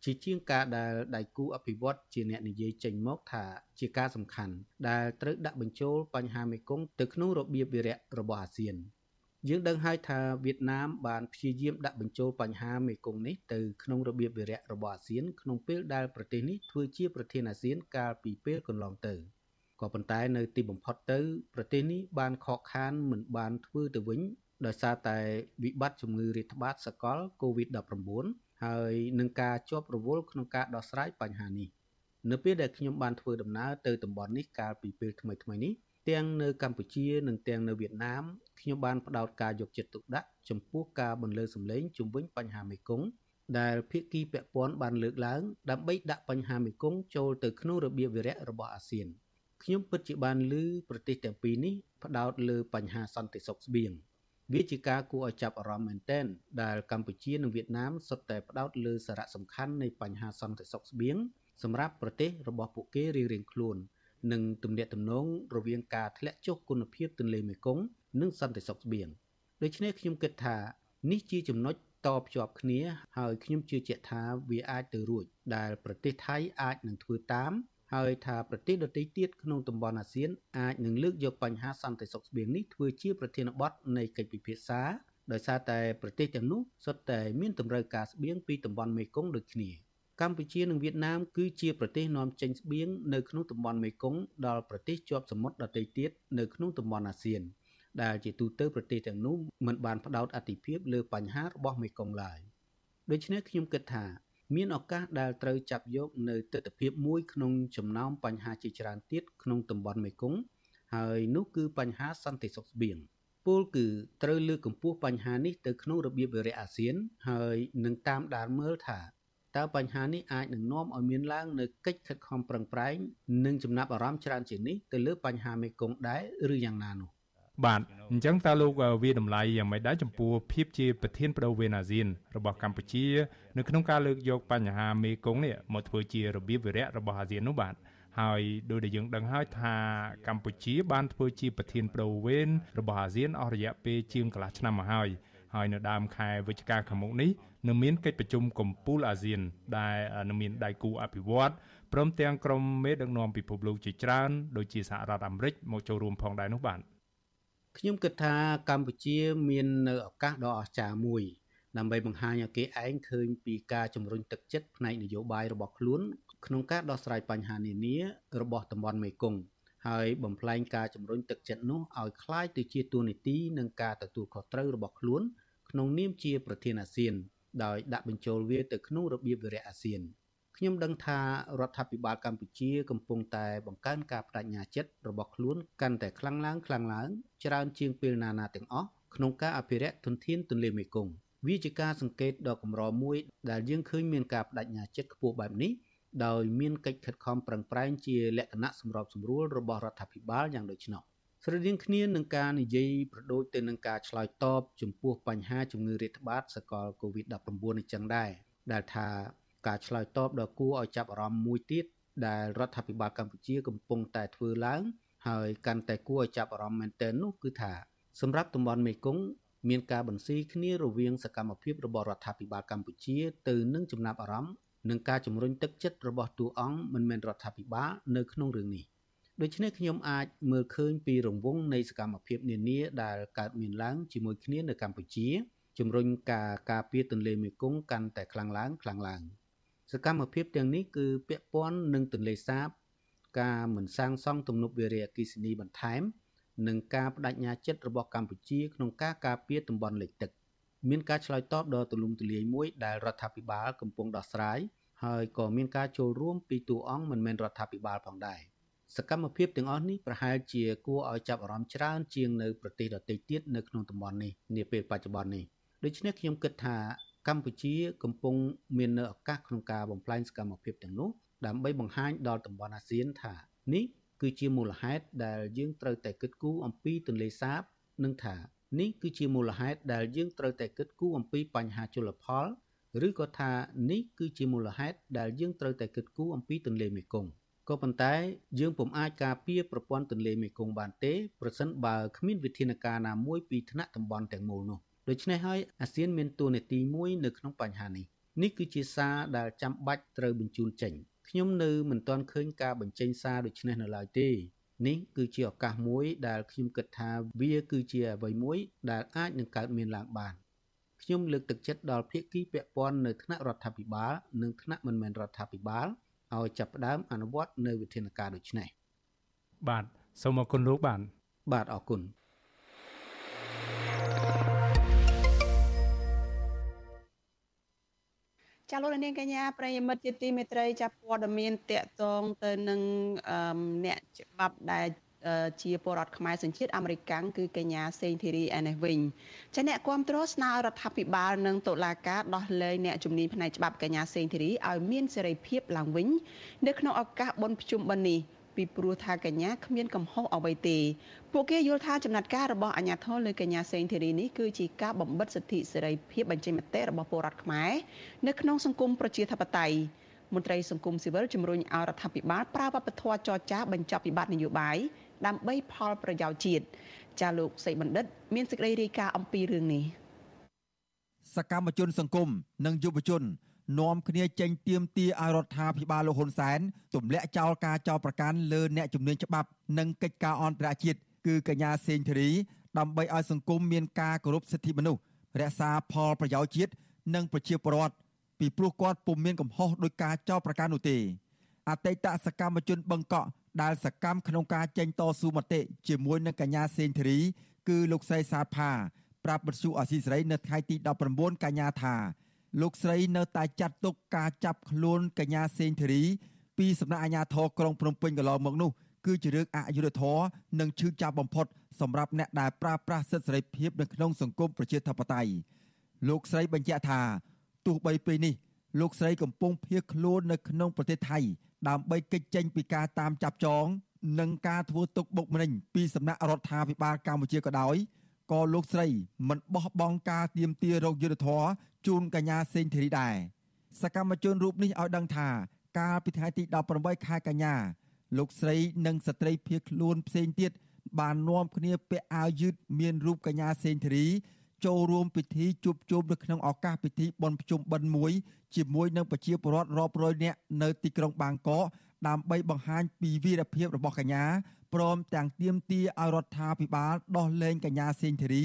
ជាជាងការដែលដៃគូអភិវឌ្ឍជាអ្នកនិយាយចេញមកថាជាការសំខាន់ដែលត្រូវដាក់បញ្ចូលបញ្ហាមេគង្គទៅក្នុងរបៀបវិរៈរបស់អាស៊ានយើងដឹងហើយថាវៀតណាមបានព្យាយាមដាក់បញ្ចូលបញ្ហាមេគង្គនេះទៅក្នុងរបៀបវិរៈរបស់អាស៊ានក្នុងពេលដែលប្រទេសនេះធ្វើជាប្រធានអាស៊ានកាលពីពេលកន្លងទៅ។ក៏ប៉ុន្តែនៅទីបំផុតទៅប្រទេសនេះបានខកខានមិនបានធ្វើទៅវិញដោយសារតែវិបត្តិជំងឺរាតត្បាតសកល COVID-19 ហើយនឹងការជាប់រវល់ក្នុងការដោះស្រាយបញ្ហានេះនៅពេលដែលខ្ញុំបានធ្វើដំណើរទៅតំបន់នេះកាលពីពេលថ្មីៗនេះទាំងនៅកម្ពុជានិងទាំងនៅវៀតណាមខ្ញុំបានផ្ដោតការយកចិត្តទុកដាក់ចំពោះការបន្លឺសម្លេងជំវិញបញ្ហាមេគង្គដែលភាគីពាក់ព័ន្ធបានលើកឡើងដើម្បីដាក់បញ្ហាមេគង្គចូលទៅក្នុងរបៀបវិរៈរបស់អាស៊ាន។ខ្ញុំពិតជាបានឮប្រទេសទាំងពីរនេះផ្ដោតលើបញ្ហាសន្តិសុខស្បៀង វាជាការគួរឲ្យចាប់អារម្មណ៍មែនទែនដែលកម្ពុជានិងវៀតណាមសុទ្ធតែផ្ដោតលើសារៈសំខាន់នៃបញ្ហាសន្តិសុខស្បៀងសម្រាប់ប្រទេសរបស់ពួកគេរៀងៗខ្លួននិងទំនាក់ទំនងរវាងការធ្លាក់ចុះគុណភាពទន្លេមេគង្គនិងសន្តិសុខស្បៀងដូច្នេះខ្ញុំគិតថានេះជាចំណុចតភ្ជាប់គ្នា ហើយខ្ញុំជឿជាក់ថាវាអាចទៅរួចដែលប្រទេសថៃអាចនឹងធ្វើតាម ហើយថាប្រទេសដទៃទៀតក្នុងតំបន់អាស៊ានអាចនឹងលើកយកបញ្ហាសន្តិសុខស្បៀងនេះធ្វើជាប្រធានបទនៃកិច្ចពិភាក្សាដោយសារតែប្រទេសទាំងនោះសុទ្ធតែមានតម្រូវការស្បៀងពីតំបន់មេគង្គដូចគ្នាកម្ពុជានិងវៀតណាមគឺជាប្រទេសនាំចេញស្បៀងនៅក្នុងតំបន់មេគង្គដល់ប្រទេសជាប់សមុទ្រដទៃទៀតនៅក្នុងតំបន់អាស៊ាន ដែលជាទូទៅប្រទេសទាំងនោះមិនបានផ្ដោតអតិភិបលើបញ្ហារបស់មេគង្គឡើយដូច្នេះខ្ញុំគិតថា មានឱកាសដែលត្រូវចាប់យកនៅទស្សនវិជ្ជាមួយក្នុងចំណោមបញ្ហាជាច្រើនទៀតក្នុងតំបន់មេគង្គហើយនោះគឺបញ្ហាសន្តិសុខស្បៀងពលគឺត្រូវលើកកម្ពស់បញ្ហានេះទៅក្នុងរបៀបវិរៈអាស៊ាន ហើយនឹងតាមដានមើលថាតើបញ្ហានេះអាចនឹងនាំឲ្យមានឡើងនៅកិច្ចខិតខំប្រឹងប្រែងនិងចំណាប់អារម្មណ៍ច្រើនជាងនេះទៅលើបញ្ហាមេគង្គដែរឬយ៉ាងណានោះ បាទអញ្ចឹងតើលោកវាតម្លៃយ៉ាងម៉េចដែរចំពោះភាពជាប្រធានបដូវវេនអាស៊ានរបស់កម្ពុជា នៅក្នុងការលើកយកបញ្ហាមេគង្គនេះមកធ្វើជារបៀបវិរៈរបស់អាស៊ាននោះបាទហើយដោយដែលយើងដឹងហើយថាកម្ពុជា បានធ្វើជាប្រធានបដូវវេនរបស់អាស៊ានអស់រយៈពេលជាងកន្លះឆ្នាំមកហើយហើយនៅដើមខែវិច្ឆិកាខាងមុខនេះនឹងមានកិច្ចប្រជុំកំពូលអាស៊ាន ដែលនឹងមានដៃគូអភិវឌ្ឍព្រមទាំងក្រុមមេដឹកនាំពិភពលោកជាច្រើនដូចជាសហរដ្ឋអាមេរិកមកចូលរួមផងដែរនោះបាទ ខ្ញុំគិតថាកម្ពុជាមាននៅឱកាសដ៏អស្ចារ្យមួយដើម្បីបង្ហាញឲ្យគេឯងឃើញពីការជំរុញទឹកចិត្តផ្នែកនយោបាយរបស់ខ្លួនក្នុងការដោះស្រាយបញ្ហានានារបស់តំបន់មេគង្គហើយបំផ្លែងការជំរុញទឹកចិត្តនោះឲ្យคล้ายទៅជាទូនីតិនិងការទទួលខុសត្រូវរបស់ខ្លួនក្នុងនាមជាប្រធានអាស៊ានដោយដាក់បញ្ចូលវាទៅក្នុងរបៀបវិរៈអាស៊ាន ខ្ញុំដឹងថារដ្ឋាភិបាលកម្ពុជាកំពុងតែបង្កើនការបដិញ្ញាចិត្តរបស់ខ្លួនកាន់តែខ្លាំងឡើងខ្លាំងឡើងច្រើនជាងពេលណាណាទាំងអស់ក្នុងការអភិរក្សធនធានទន្លេមេគង្គវាជាការសង្កេតដ៏កម្រមួយដែលយើងឃើញមានការបដិញ្ញាចិត្តខ្ពស់បែបនេះដោយមានកិច្ចខិតខំប្រឹងប្រែងជាលក្ខណៈសម្របសម្រួលរបស់រដ្ឋាភិបាលយ៉ាងដូច្នោះស្រដៀងគ្នានឹងការនិយាយប្រដូចទៅនឹងការឆ្លើយតបចំពោះបញ្ហាជំងឺរាតត្បាតសកល COVID-19 នេះចឹងដែរដែលថា ការឆ្លើយតបដ៏គួរឲ្យចាប់អារម្មណ៍មួយទៀតដែលរដ្ឋាភិបាលកម្ពុជាកំពុងតែធ្វើឡើង ហើយកាន់តែគួរឲ្យចាប់អារម្មណ៍មែនទែននោះគឺថាសម្រាប់តំបន់មេគង្គមានការបន្ស៊ីគ្នារវាងសកម្មភាពរបស់រដ្ឋាភិបាលកម្ពុជាទៅនឹងចំណាប់អារម្មណ៍និងការជំរុញទឹកចិត្តរបស់តួអង្គមិនមែនរដ្ឋាភិបាលនៅក្នុងរឿងនេះដូច្នេះខ្ញុំអាចមើលឃើញពីរង្វង់នៃសកម្មភាពនានាដែលកើតមានឡើងជាមួយគ្នានៅកម្ពុជាជំរុញការការពារទន្លេមេគង្គកាន់តែខ្លាំងឡើងខ្លាំងឡើង សកម្មភាពទាំងនេះគឺពាក់ព័ន្ធនឹងទន្លេសាប ការមិនសាងសង់ទំនប់វារីអគ្គិសនីបន្ថែម និងការបដិញ្ញាចិត្តរបស់កម្ពុជាក្នុងការការពារតំបន់លិចទឹក មានការឆ្លើយតបដ៏ទូលំទូលាយមួយដែលរដ្ឋាភិបាលកំពុងដោះស្រាយហើយក៏មានការចូលរួមពីតួអង្គមិនមែនរដ្ឋាភិបាលផងដែរសកម្មភាពទាំងអស់នេះប្រហែលជាគួរឲ្យចាប់អារម្មណ៍ច្រើនជាងនៅប្រទេសដទៃទៀតនៅក្នុងតំបន់នេះនាពេលបច្ចុប្បន្ននេះដូច្នេះខ្ញុំគិតថា កម្ពុជាកំពុងមាននៅឱកាសក្នុងការបំផ្លាញសកម្មភាពទាំងនោះដើម្បីបង្ហាញដល់តំបន់អាស៊ានថានេះគឺជាមូលហេតុដែលយើងត្រូវតែគិតគូរអំពីទន្លេសាបនិងថានេះគឺជាមូលហេតុដែលយើងត្រូវតែគិតគូរអំពីបញ្ហាជលផលឬក៏ថានេះគឺជាមូលហេតុដែលយើងត្រូវតែគិតគូរអំពីទន្លេមេគង្គក៏ប៉ុន្តែយើងពុំអាចការពារប្រព័ន្ធទន្លេមេគង្គបានទេប្រសិនបើគ្មានវិធានការណាមួយពីថ្នាក់តំបន់ទាំងមូលនោះ ដូច្នេះហើយអាស៊ានមានតួនាទីមួយនៅក្នុងបញ្ហានេះនេះគឺជាសារដែលចាំបាច់ត្រូវបញ្ជូនចេញខ្ញុំនៅមិនទាន់ឃើញការបញ្ចេញសារដូចនេះនៅឡើយទេនេះគឺជាឱកាសមួយដែលខ្ញុំគិតថាវាគឺជាអ្វីមួយដែលអាចនឹងកើតមានឡើងបានខ្ញុំលើកទឹកចិត្តដល់ភាគីពាក់ព័ន្ធនៅថ្នាក់រដ្ឋាភិបាលនិងថ្នាក់មិនមែនរដ្ឋាភិបាលឲ្យចាប់ផ្ដើមអនុវត្តនៅវិធានការដូចនេះបាទសូមអរគុណលោកបាទបាទអរគុណ ចាលោកនាងកញ្ញាប្រិយមិត្តជាទីមេត្រីចាប់ព័ត៌មានតកតងទៅនឹងអ្នកច្បាប់ដែលជាពលរដ្ឋខ្មែរសញ្ជាតិអាមេរិកគឺកញ្ញាសេងធីរីឯនេះវិញចាអ្នកគាំទ្រស្នើរដ្ឋាភិបាលនិងតុលាការដោះលែងអ្នកជំនាញផ្នែកច្បាប់កញ្ញាសេងធីរីឲ្យមានសេរីភាពឡើងវិញនៅក្នុងឱកាសបុណ្យភ្ជុំបិណ្ឌនេះ ពីព្រោះថាកញ្ញាគ្មានកំហុសអ្វីទេពួកគេយល់ថាចំណាត់ការរបស់អាជ្ញាធរលើកញ្ញាសេងធីរីនេះគឺជាការបំបិទសិទ្ធិសេរីភាពបញ្ចេញមតិរបស់ពលរដ្ឋខ្មែរនៅក្នុងសង្គមប្រជាធិបតេយ្យមន្ត្រីសង្គមស៊ីវិលជំរុញឲ្យរដ្ឋាភិបាលប្រើវប្បធម៌ចរចាបញ្ចប់វិបត្តិនយោបាយដើម្បីផលប្រយោជន៍ជាតិចាលោកសីបណ្ឌិត មានសេចក្តីរាយការណ៍អំពីរឿងនេះសកម្មជនសង្គមនិងយុវជន នាំគ្នាចេញទៀមទាឲ្យរដ្ឋាភិបាលលោកហ៊ុនសែនទម្លាក់ចោលការចោទប្រកាន់លើអ្នកជំនាញច្បាប់និងកិច្ចការអន្តរជាតិគឺកញ្ញាសេងធារីដើម្បីឲ្យសង្គមមានការគោរពសិទ្ធិមនុស្សរក្សាផលប្រយោជន៍ជាតិនិងប្រជាពលរដ្ឋពីព្រោះគាត់ពុំមានកំហុសដោយការចោទប្រកាន់នោះទេអតីតសកម្មជនបឹងកក់ដែលសកម្មក្នុងការចេញតស៊ូមតិជាមួយនឹងកញ្ញាសេងធីរីគឺលោកស្រីសាផាប្រាប់បទសុអសីសេរីនៅថ្ងៃទី19កញ្ញាថា លោកស្រីនៅតែចាត់ទុកការចាប់ខ្លួនកញ្ញាសេងធីរីពីសំណាក់អាជ្ញាធរក្រុងភ្នំពេញកន្លងមកនោះគឺជារឿងអយុត្តិធម៌និងឈឺចាប់បំផុតសម្រាប់អ្នកដែលប្រើប្រាស់សិទ្ធិសេរីភាពនៅក្នុងសង្គមប្រជាធិបតេយ្យលោកស្រីបញ្ជាក់ថាទោះបីពេលនេះលោកស្រីកំពុងភៀសខ្លួននៅក្នុងប្រទេសថៃដើម្បីគេចចេញពីការតាមចាប់ចង និងការធ្វើទុកបុកម្នេញពីសំណាក់រដ្ឋាភិបាលកម្ពុជាក៏ដោយ ក៏លោកស្រីមិនបោះបង់ការទៀមទារោគយុទ្ធធរជូនកញ្ញាសេងធីរីដែរសកម្មជនរូបនេះឲ្យដឹងថាកាលពីថ្ងៃទី18ខែកញ្ញា លោកស្រីនិងស្ត្រីភៀសខ្លួនផ្សេងទៀតបាននាំគ្នាពាក់អាវយឺតមានរូបកញ្ញាសេងធីរីចូលរួមពិធីជួបជុំនៅក្នុងឱកាសពិធីបុណ្យភ្ជុំបិណ្ឌមួយជាមួយនឹងប្រជាពលរដ្ឋរាប់រយនាក់នៅទីក្រុងបាងកកដើម្បីបង្ហាញពីវីរភាពរបស់កញ្ញា ព្រមទាំងទាមទារឲ្យរដ្ឋាភិបាលដោះលែងកញ្ញាសេងធីរី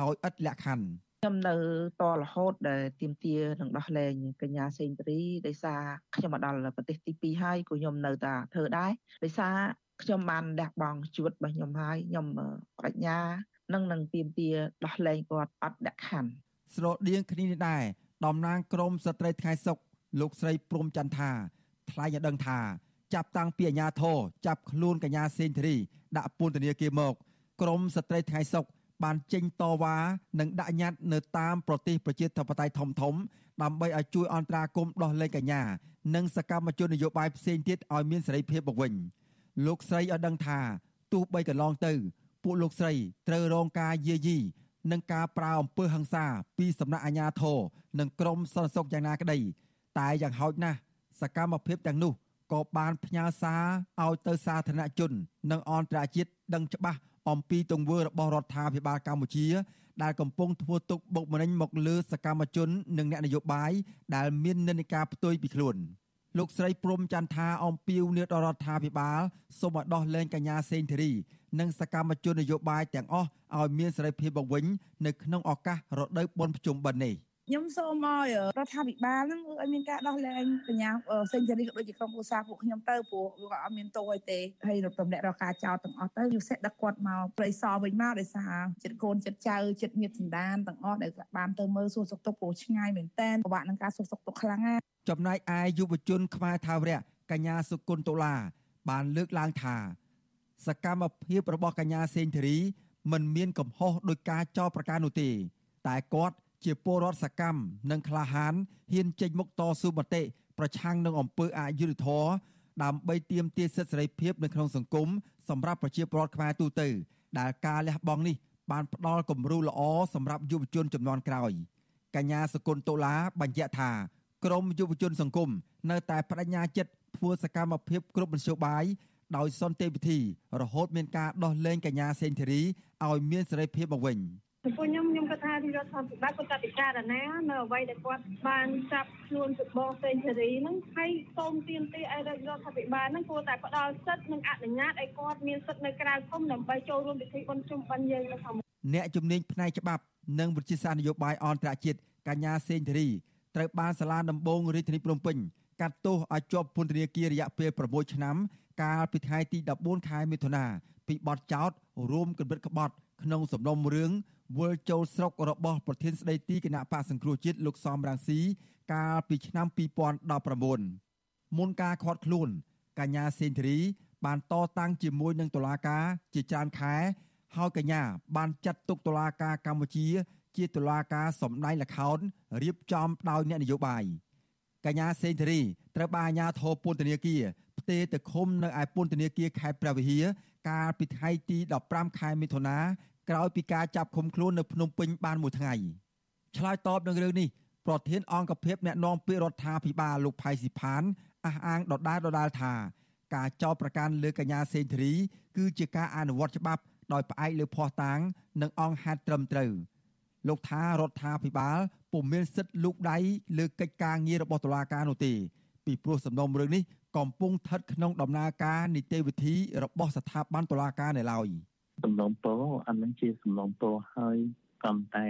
ដោយឥតលក្ខខណ្ឌខ្ញុំនៅតរហូតដែលទៀមទានឹងដោះលែងកញ្ញាសេងរីដោយសារខ្ញុំមកដល់ប្រទេសទី2ហើយក៏ខ្ញុំនៅតែធ្វើដែរដោយសារខ្ញុំបានលះបង់ជីវិតរបស់ខ្ញុំហើយខ្ញុំបញ្ញានឹងនឹងទៀមទាដោះលែងគាត់អត់ដាក់ខណ្ឌស្រដៀងគ្នានេះដែរតំណាងក្រមស្ត្រីថ្ងៃសុកលោកស្រីព្រំចន្ទថាថ្លែងឲ្យដឹងថា ចាប់តាំងពីអាញាធរចាប់ខ្លួនកញ្ញាសេងធីរី ដាក់ពន្ធនាគារមកក្រមស្ត្រីថ្ងៃសុកបានចេញតវ៉ានិងដាក់ញត្តិនៅតាមប្រទេសប្រជាធិបតេយ្យធំធំដើម្បីឲ្យជួយអន្តរាគមន៍ដោះលែងកញ្ញានិងសកម្មជននយោបាយផ្សេងទៀតឲ្យមានសេរីភាពមកវិញលោកស្រីឲ្យដឹងថាទោះបីកន្លងទៅ ពួកលោកស្រីត្រូវរងការយាយីនិងការប្រើអំពើហិង្សាពីសំណាក់អាជ្ញាធរនិងក្រមសន្តិសុខយ៉ាងណាក្តីតែយ៉ាងហោចណាស់សកម្មភាពទាំងនោះ ក៏បានផ្ញើសារឲ្យទៅសាធារណជន និងអន្តរជាតិដឹងច្បាស់អំពីទង្វើរបស់រដ្ឋាភិបាលកម្ពុជា ដែលកំពុងធ្វើទុកបុកម្នេញមកលើសកម្មជន និងអ្នកនយោបាយដែលមាននិន្នាការផ្ទុយពីខ្លួនលោកស្រីព្រំចន្ទថាអំពីវនីដល់រដ្ឋាភិបាលសូមឲ្យដោះលែងកញ្ញាសេងធីរី និងសកម្មជននយោបាយទាំងអស់ឲ្យមានសេរីភាពបង្វិញ នៅក្នុងឱកាសរដូវបុណ្យភ្ជុំបិណ្ឌនេះ ខ្ញុំសូមឲ្យរដ្ឋាភិបាលហ្នឹងឲ្យមានការដោះលែងបញ្ញាសេនជូរីក៏ដូចជាក្រុមឧស្សាហ៍ពួកខ្ញុំទៅព្រោះវាអត់មានទោសអីទេហើយរំលែករកការចោទទាំងអស់ទៅយុសិដឹកគាត់មកព្រៃសរវិញមកដោយសារចិត្តកូនចិត្តចៅចិត្តញាតិសន្តានទាំងអស់ដែលបានទៅមើលសួរសុខទុក្ខព្រោះឆ្ងាយមែនតែនពិបាកនឹងការសួរសុខទុក្ខខ្លាំងណាស់ចំណែកឯយុវជនខ្មែរថាវរៈកញ្ញាសុគន្ធតុលា បានលើកឡើងថា សកម្មភាពរបស់កញ្ញាសេងធីរីមិនមានកំហុសដោយការចោទប្រកាន់នោះទេ តែគាត់ ជាពលរដ្ឋសកម្មនិងក្លាហានហ៊ានចេញមុខតស៊ូមតិប្រឆាំងនឹងអំពើអយុត្តិធម៌ដើម្បីទាមទារសិទ្ធិសេរីភាពនៅក្នុងសង្គមសម្រាប់ប្រជាពលរដ្ឋខ្មែរទូទៅ ដែលការលះបង់នេះបានផ្ដល់គំរូល្អសម្រាប់យុវជនចំនួនក្រោយកញ្ញាសកុនតូឡាបញ្ជាក់ថាក្រមយុវជនសង្គមនៅតែបដិញ្ញាចិត្តធ្វើសកម្មភាពគ្រប់មធ្យោបាយដោយសន្តិវិធីរហូតមានការដោះលែងកញ្ញាសេនធីរីឲ្យមានសេរីភាពមកវិញ។ ចំពោះខ្ញុំខ្ញុំគាត់ថារដ្ឋាភិបាលគាត់តែពិចារណានៅអ្វីដែលគាត់បានចាប់ខ្លួនពីបងសេងសេរីហ្នឹងហើយសូមទាមទារឲ្យរដ្ឋាភិបាលហ្នឹងគួរតែផ្ដល់សិទ្ធិនិងអនុញ្ញាតឲ្យគាត់មានសិទ្ធិនៅក្រៅភូមិដើម្បីចូលរួមពិធីបុណ្យជុំបិណ្ឌយើងនៅខាងមុខអ្នកជំនាញផ្នែកច្បាប់និងវិទ្យាសាស្ត្រនយោបាយអន្តរជាតិកញ្ញាសេងធារីត្រូវបានសាលាដំបងរាជធានីភ្នំពេញកាត់ទោសឲ្យជាប់ពន្ធនាគាររយៈពេល6ឆ្នាំ កាលពីថ្ងៃទី14ខែមិថុនាពីបទចោទរួមគំនិតក្បត់ក្នុងសំណុំរឿង វិលចូលស្រុករបស់ប្រធានស្ដីទីគណៈបកសង្គ្រោះជាតិលោកសំរងស៊ីកាលពីឆ្នាំ2019មុនការខាត់ខ្លួនកញ្ញាសេនធរី បានតតាំងជាមួយនឹងតុលាការជាច្រើនខែហើយកញ្ញា បានចាត់ទុកតុលាការកម្ពុជា ជាតុលាការសម្ដែងល្ខោនរៀបចំដោយអ្នកនយោបាយកញ្ញាសេនធរីត្រូវបានអាជ្ញាធរពន្ធនាគារផ្ទេរទៅឃុំនៅឯពន្ធនាគារខេត្តព្រះវិហារកាលពីថ្ងៃទី15ខែមិថុនា ក្រោយពីការចាប់ឃុំខ្លួននៅភ្នំពេញបានមួយថ្ងៃឆ្លើយតបនឹងរឿងនេះប្រធានអង្គភិបអ្នកណែនាំពាក្យរដ្ឋាភិបាលលោកផៃស៊ីផានអះអាងដដែលដដែលថាការចោទប្រកាន់លើកញ្ញាសេនធរី គឺជាការអនុវត្តច្បាប់ដោយផ្អែកលើភ័ស្តុតាង និងអង្គហេតុត្រឹមត្រូវលោកថារដ្ឋាភិបាលពុំមានសិទ្ធិលូកដៃលើកិច្ចការងាររបស់តុលាការនោះទេពីព្រោះសំណុំរឿងនេះកំពុងស្ថិតក្នុងដំណើរការនីតិវិធីរបស់ស្ថាប័នតុលាការនៅឡើយ សំណងពោអានឹងជាសំណងពោហើយកាន់តែ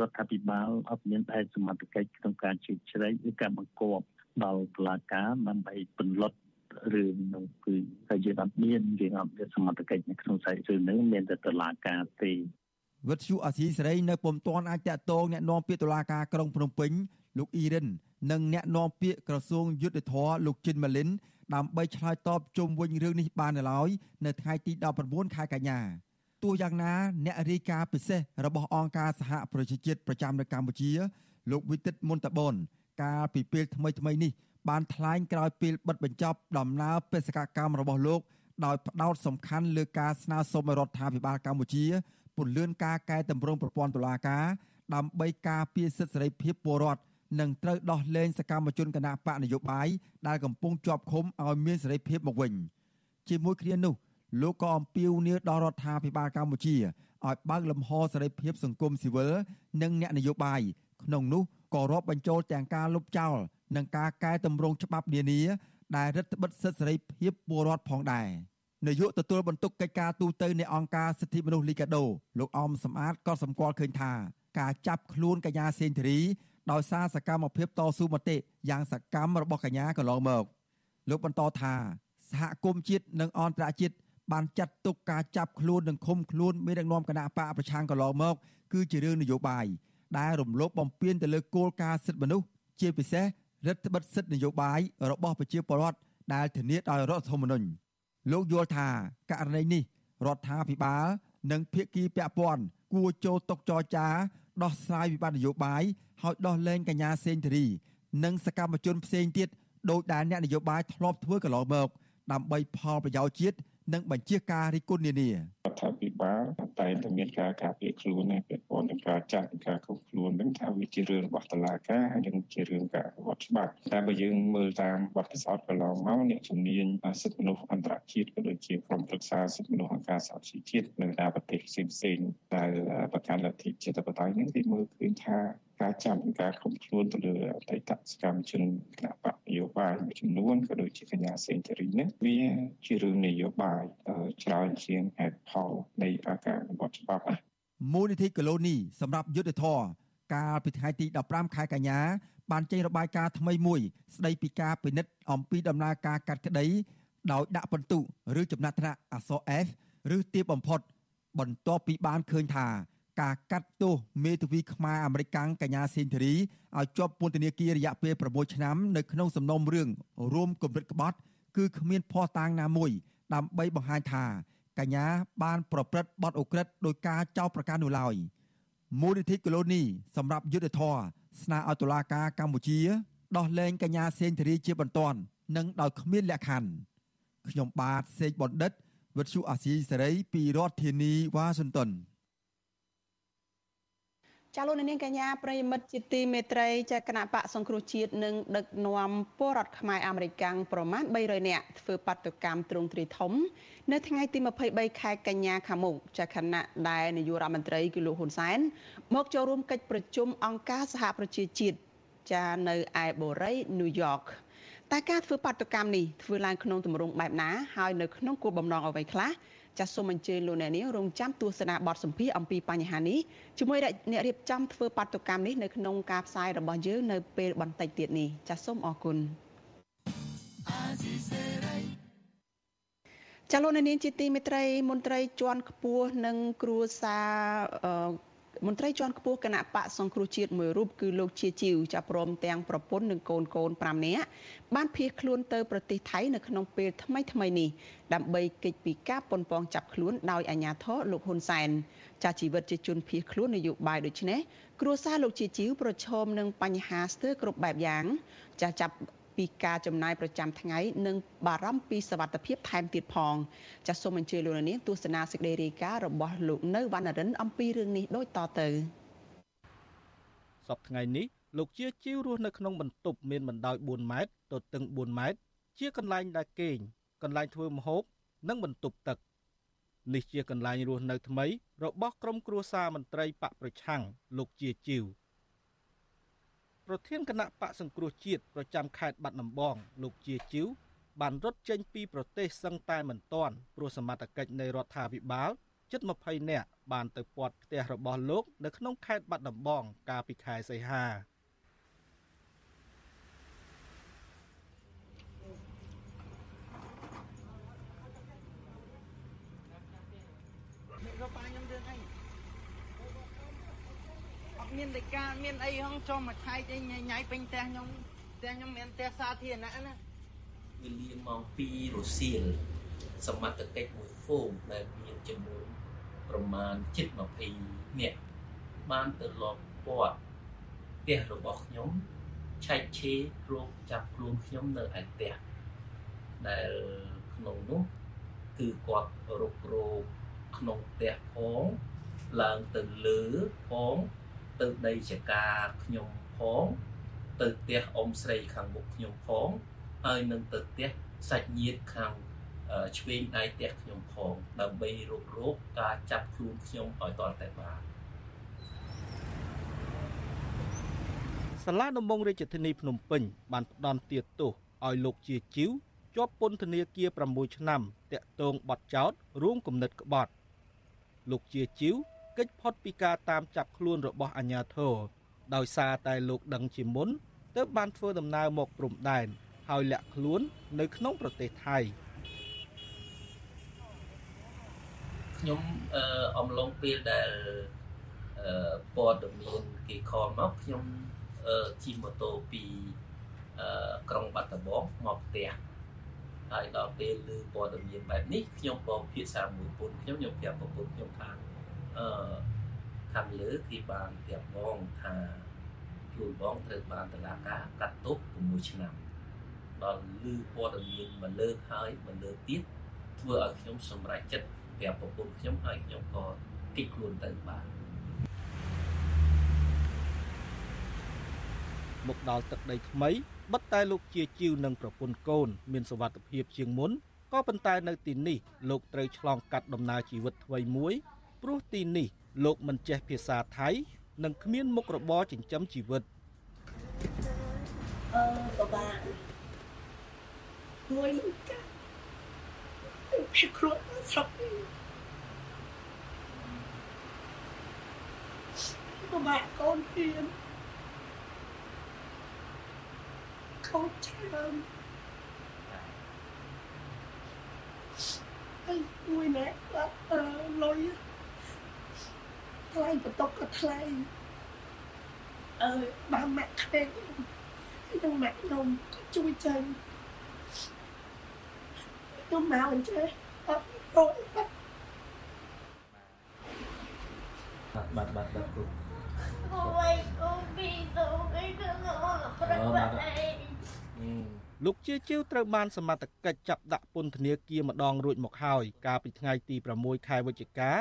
រដ្ឋាភិបាលអត់មានផែនសមត្ថកិច្ចក្នុងការជឿជ្រែកឬការបង្គាប់ដល់តុលាការដើម្បីពន្លត់រឿងនោះគឺតែយើងអត់មានយើងអត់មានសមត្ថកិច្ចនៅក្នុងសាយជឿនឹងមានតែតុលាការទេវិទ្យុអសីសេរីនៅពុំទាន់អាចតាក់ទងអ្នកនាំពាក្យតុលាការក្រុងភ្នំពេញលោកអ៊ីរិននិងអ្នកនាំពាក្យក្រសួងយុទ្ធភ័ពលោកជិនម៉ាលីន ដើម្បីឆ្លើយតបជុំវិញរឿងនេះបាននៅឡើយនៅថ្ងៃទី19ខែកញ្ញាទោះយ៉ាងណាអ្នករាយការណ៍ពិសេសរបស់អង្គការសហប្រជាជាតិប្រចាំនៅកម្ពុជា លោកវិទិតមុនតបនកាលពីពេលថ្មីថ្មីនេះបានថ្លែងក្រោយពេលបិទបញ្ចប់ដំណើរបេសកកម្មរបស់លោកដោយផ្ដោតសំខាន់លើការស្នើសុំរដ្ឋាភិបាលកម្ពុជាពន្លឿនការកែតម្រង់ប្រព័ន្ធតុលាការដើម្បីការពារសិទ្ធិសេរីភាពពលរដ្ឋ និងត្រូវដោះលែងសកម្មជនគណបកនយោបាយដែលកំពុងជាប់ឃុំឲ្យមានសេរីភាពមកវិញជាមួយគ្នានោះលោកក៏អំពាវនាវដល់រដ្ឋាភិបាលកម្ពុជាឲ្យបើកលំហសេរីភាពសង្គមស៊ីវិលនិងអ្នកនយោបាយក្នុងនោះក៏រាប់បញ្ចូលទាំងការលុបចោលនិងការកែតម្រង់ច្បាប់នានាដែលរដ្ឋបិទសិទ្ធិសេរីភាពពលរដ្ឋផងដែរនាយកទទួលបន្ទុកកិច្ចការទូតទៅនៃអង្គការសិទ្ធិមនុស្សលីកាដូលោកអមសំអាតក៏សម្គាល់ឃើញថាការចាប់ខ្លួនកញ្ញាសេនធរី ដោយសារសកម្មភាពតស៊ូមតិយ៉ាងសកម្មរបស់កញ្ញាកន្លងមកលោកបន្តថាសហគមន៍ជាតិនិងអន្តរជាតិបានចាត់ទុកការចាប់ខ្លួននិងឃុំខ្លួនមេដឹកនាំគណៈបកប្រឆាំងកន្លងមក គឺជារឿងនយោបាយដែលរំលោភបំពានទៅលើគោលការណ៍សិទ្ធិមនុស្សជាពិសេសរដ្ឋបិទសិទ្ធិនយោបាយរបស់ប្រជាពលរដ្ឋដែលធានាដោយរដ្ឋធម្មនុញ្ញលោកយល់ថាករណីនេះរដ្ឋាភិបាល និងភាគីពាក់ព័ន្ធគួរចូលតុចរចា ដោះស្រាយវិបត្តិនយោបាយហើយដោះលែងកញ្ញាសេងធារី និងសកម្មជនផ្សេងទៀតដោយដែលអ្នកនយោបាយធ្លាប់ធ្វើកន្លងមកដើម្បីផលប្រយោជន៍ជាតិនិងបញ្ជាការរិះគន់នានា រដ្ឋាភិបាលតែតែមានការការពារខ្លួនឯពាក់ព័ន្ធនឹងការចាត់ការគ្រប់ខ្លួននឹងថាវាជារឿងរបស់តុលាការហើយនឹងជារឿងការវត្តច្បាប់តែបើយើងមើលតាមបទពិសោធន៍កន្លងមកអ្នកជំនាញសិទ្ធិមនុស្សអន្តរជាតិក៏ដូចជាក្រុមប្រឹក្សាសិទ្ធិមនុស្សអង្គការសហជីវជាតិនៅតាមប្រទេសផ្សេងៗដែលប្រកាន់លទ្ធិជាតិបតៃនឹងគេមើលឃើញថា ការចាប់ការឃុំខ្លួនទៅលើអតីតសកម្មជនគណៈបកនយោបាយមួយចំនួនក៏ដូចជាកញ្ញាសេងធារីនេះវាជារឿងនយោបាយច្រើនជាងហេតុផលនៃការអនុវត្តច្បាប់មូលនិធិកូឡូនីសម្រាប់យុទ្ធធរកាលពីថ្ងៃទី15ខែកញ្ញាបានចេញរបាយការណ៍ថ្មីមួយ ស្ដីពីការពិនិត្យអំពីដំណើរការកាត់ក្តីដោយដាក់បន្ទុកឬចំណាត់ថ្នាក់អក្សរ F ឬទាបបំផុត បន្ទាប់ពីបានឃើញថា ការកាត់ទោសមេធាវីខ្មែរអាមេរិកកញ្ញាសេនធូរីឲ្យជាប់ពន្ធនាគាររយៈពេល6ឆ្នាំនៅក្នុងសំណុំរឿងរួមគំនិតក្បត់គឺគ្មានភ័ស្តុតាងណាមួយ ដើម្បីបង្ហាញថាកញ្ញាបានប្រព្រឹត្តបទអូក្រិដ្ឋដោយការចោទប្រកាន់នោះឡើយមូលនិធិកូឡូនីសម្រាប់យុទ្ធធរស្នើឲ្យតុលាការកម្ពុជាដោះលែងកញ្ញាសេនធូរីជាបន្ទាន់និងដោយគ្មានលក្ខខណ្ឌខ្ញុំបាទសេកបណ្ឌិតវិទ្យុអាស៊ីសេរីពីរដ្ឋធានីវ៉ាស៊ីនតោន ចាលោកនាងកញ្ញាប្រិមិត្តជាទីមេត្រីចាគណៈបកសង្គ្រោះជាតិនិងដឹកនាំពលរដ្ឋខ្មែរអាមេរិកាំងប្រមាណ300នាក់ធ្វើបាតុកម្មទ្រង់ទ្រីធំ នៅថ្ងៃទី23ខែកញ្ញាខាងមុខចាគណៈដែលនាយករដ្ឋមន្ត្រីគឺលោកហ៊ុនសែនមកចូលរួមកិច្ចប្រជុំអង្គការសហប្រជាជាតិចានៅឯបូរីញូវយ៉កតែការធ្វើបាតុកម្មនេះធ្វើឡើងក្នុងទម្រង់បែបណាហើយនៅក្នុងគោលបំណងអ្វីខ្លះ ចាសសូមអញ្ជើញលោកអ្នកនាងរងចាំទស្សនាបទសម្ភាសអំពីបញ្ហានេះជាមួយអ្នករៀបចំធ្វើបាតុកម្មនេះនៅក្នុងការផ្សាយរបស់យើងនៅពេលបន្តិចទៀតនេះចាសសូមអរគុណចាលោកនាងជាទីមេត្រីមន្ត្រីជាន់ខ្ពស់និងគ្រួសារ មន្ត្រីជាន់ខ្ពស់គណៈបកសង្គ្រោះជាតិមួយរូបគឺលោកជាជីវចាប់ព្រមទាំងប្រពន្ធនិងកូនកូន5នាក់បានភៀសខ្លួនទៅប្រទេសថៃនៅក្នុងពេលថ្មីថ្មីនេះដើម្បីគេចពីការប៉ុនប៉ងចាប់ខ្លួនដោយអាជ្ញាធរលោកហ៊ុនសែនចាស់ជីវិតជាជនភៀសខ្លួននយោបាយដូចនេះគ្រួសារលោកជាជីវប្រឈមនឹងបញ្ហាស្ទើរគ្រប់បែបយ៉ាងចាស់ចាប់ ពីការចំណាយប្រចាំថ្ងៃនិងបារម្ភពីសវត្ថិភាពថែមទៀតផងចាសសូមអញ្ជើញលោកនាងទស្សនាសេចក្តីរាយការណ៍របស់លោកនៅវណ្ណរិនអំពីរឿងនេះដូចតទៅសប្តាហ៍ថ្ងៃនេះលោកជាជីវរស់នៅក្នុងបន្ទប់មានបណ្ដោយ4ម៉ែត្រទទឹង4ម៉ែត្រជាកន្លែងដែលគេងកន្លែងធ្វើម្ហូបនិងបន្ទប់ទឹកនេះជាកន្លែងរស់នៅថ្មីរបស់ក្រុមគ្រួសារមន្ត្រីបកប្រឆាំងលោកជាជីវ ប្រធានគណៈបកសង្គ្រោះជាតិប្រចាំខេត្តបាត់ដំបងលោកជាជីវបានរត់ចេញពីប្រទេសសឹងតែមិនទាន់ព្រោះសមត្ថកិច្ចនៃរដ្ឋាភិបាលជិត20នាក់បានទៅពាត់ផ្ទះរបស់លោក នៅក្នុងខេត្តបាត់ដំបង កាលពីខែសីហា មានតែការមានអីហងចុះមួយខែអីញ៉ៃញ៉ៃពេញផ្ទះខ្ញុំផ្ទះខ្ញុំមានផ្ទះសាធារណៈណាវេលាម៉ោង2រសៀលសមត្ថកិច្ចមួយហ្វូមដែលមានចំនួនប្រមាណជិត20នាក់បានទៅលបពាត់ផ្ទះរបស់ខ្ញុំឆែកឆេររោគចាប់ខ្លួនខ្ញុំនៅឯផ្ទះដែលក្នុងនោះគឺគាត់រុករោគក្នុងផ្ទះផងឡើងទៅលើផង ទៅដីចកាខ្ញុំផងទៅផ្ទះអ៊ំស្រីខាងមុខខ្ញុំផងហើយនឹងទៅផ្ទះសាច់ញាតិខាងឆ្វេងដៃផ្ទះខ្ញុំផងដើម្បីរករោគការចាប់ខ្លួនខ្ញុំឲ្យតតែបានសាលាដំបងរាជធានីភ្នំពេញបានផ្ដន់ទាទោសឲ្យលោកជាជីវជាប់ពន្ធនាគារ6ឆ្នាំតាក់ទងបទចោទរួមគំនិតក្បត់ លោកជាជីវ កិច្ចផុតពីការតាមចាប់ខ្លួនរបស់អាជ្ញាធរដោយសារតែលោកដឹងជាមុនទើបបានធ្វើដំណើរមកព្រំដែនហើយលាក់ខ្លួននៅក្នុងប្រទេសថៃខ្ញុំអឺអំឡុងពេលដែលអឺព័ត៌មានគេខលមកខ្ញុំអឺជិះម៉ូតូពីអឺក្រុងបាត់ដំបងមកផ្ទះហើយដល់ពេលឮព័ត៌មានបែបនេះខ្ញុំក៏ភាសាមួយពុនខ្ញុំខ្ញុំប្រាប់ប្រពន្ធខ្ញុំថា អឺខាងលើគេបានប្រាប់បងថាខ្លួនបងត្រូវបានតឡាការកាត់ទោស6ឆ្នាំដល់ឮព័ត៌មានមកលើកហើយមកលើកទៀតធ្វើឲ្យខ្ញុំសម្រេចចិត្តប្រាប់ប្រពន្ធខ្ញុំហើយខ្ញុំក៏គិតខ្លួនទៅបានមកដល់ទឹកដីថ្មីបិទតែលោកជាជីវនិងប្រពន្ធកូន មានសវត្ថភាពជាងមុនក៏ប៉ុន្តែនៅទីនេះលោកត្រូវឆ្លងកាត់ដំណើរជីវិតថ្មីមួយ ព្រោះទីនេះលោកមិនចេះភាសាថៃ និងគ្មានមុខរបរចិញ្ចឹមជីវិតអឺបបាមួយកាពីគ្រោះស្រុកបបាកូនហ៊ានកូនច្រើនហើយមួយណែអត់លុយ ថ្លៃបន្ទប់ក៏ថ្លៃអឺបានម៉ាក់ក្មេងហើយនឹងម៉ាក់ខ្ញុំក៏ជួយចឹងខ្ញុំមកអញ្ចឹងអត់រត់បាត់បាត់បាត់បាត់គូអូយអូពីទៅគេទៅប្រឹកបាត់អីលោកជាជីវត្រូវបានសមត្ថកិច្ចចាប់ដាក់ពន្ធនាគារម្ដងរួចមកហើយកាលពីថ្ងៃទី6ខែវិច្ឆិកា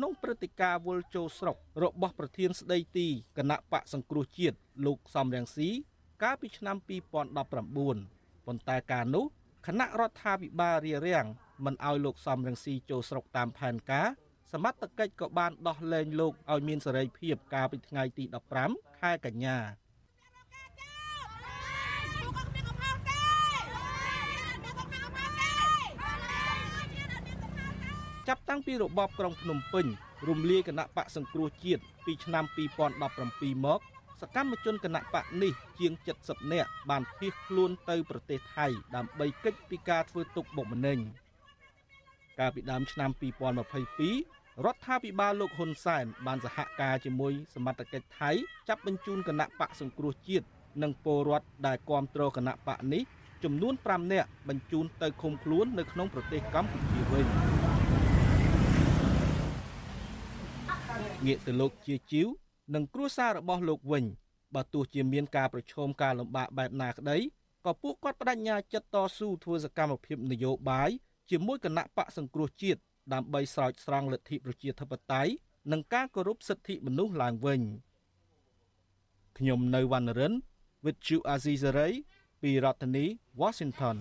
ក្នុងព្រឹត្តិការណ៍វល់ចូលស្រុករបស់ប្រធានស្ដីទីគណៈបកសង្គ្រោះជាតិលោកសំរងស៊ីកាលពីឆ្នាំ2019ប៉ុន្តែការនោះគណៈរដ្ឋាភិបាលរារាំងមិនឲ្យលោកសំរងស៊ីចូលស្រុកតាមផែនការសមត្ថកិច្ចក៏បានដោះលែងលោកឲ្យមានសេរីភាពកាលពីថ្ងៃទី15ខែកញ្ញា ចាប់តាំងពីរបបក្រុងភ្នំពេញរំលាយគណៈបកសង្គ្រោះជាតិពីឆ្នាំ2017មកសកម្មជនគណៈបកនេះជាង70នាក់បានភៀសខ្លួនទៅប្រទេសថៃដើម្បីគេចពីការធ្វើទុកបុកម្នេញកាលពីដើមឆ្នាំ2022រដ្ឋាភិបាលលោកហ៊ុនសែនបានសហការជាមួយសមត្ថកិច្ចថៃចាប់បញ្ជូនគណៈបកសង្គ្រោះជាតិនិងពលរដ្ឋដែលគាំទ្រគណៈបកនេះចំនួន5នាក់បញ្ជូនទៅឃុំខ្លួននៅក្នុងប្រទេសកម្ពុជាវិញ ងាកទៅលោកជាជីវនិងគ្រួសាររបស់លោកវិញបើទោះជាមានការប្រឈមការលំបាកបែបណាក្តីក៏ពួកគាត់បដិញ្ញាចិត្តតស៊ូធ្វើសកម្មភាពនយោបាយជាមួយគណៈបកសង្គ្រោះជាតិដើម្បីស្រោចស្រង់លទ្ធិប្រជាធិបតេយ្យនិងការគោរពសិទ្ធិមនុស្សឡើងវិញខ្ញុំនៅវណ្ណរិន with Chu Azizari ពីរដ្ឋធានី Washington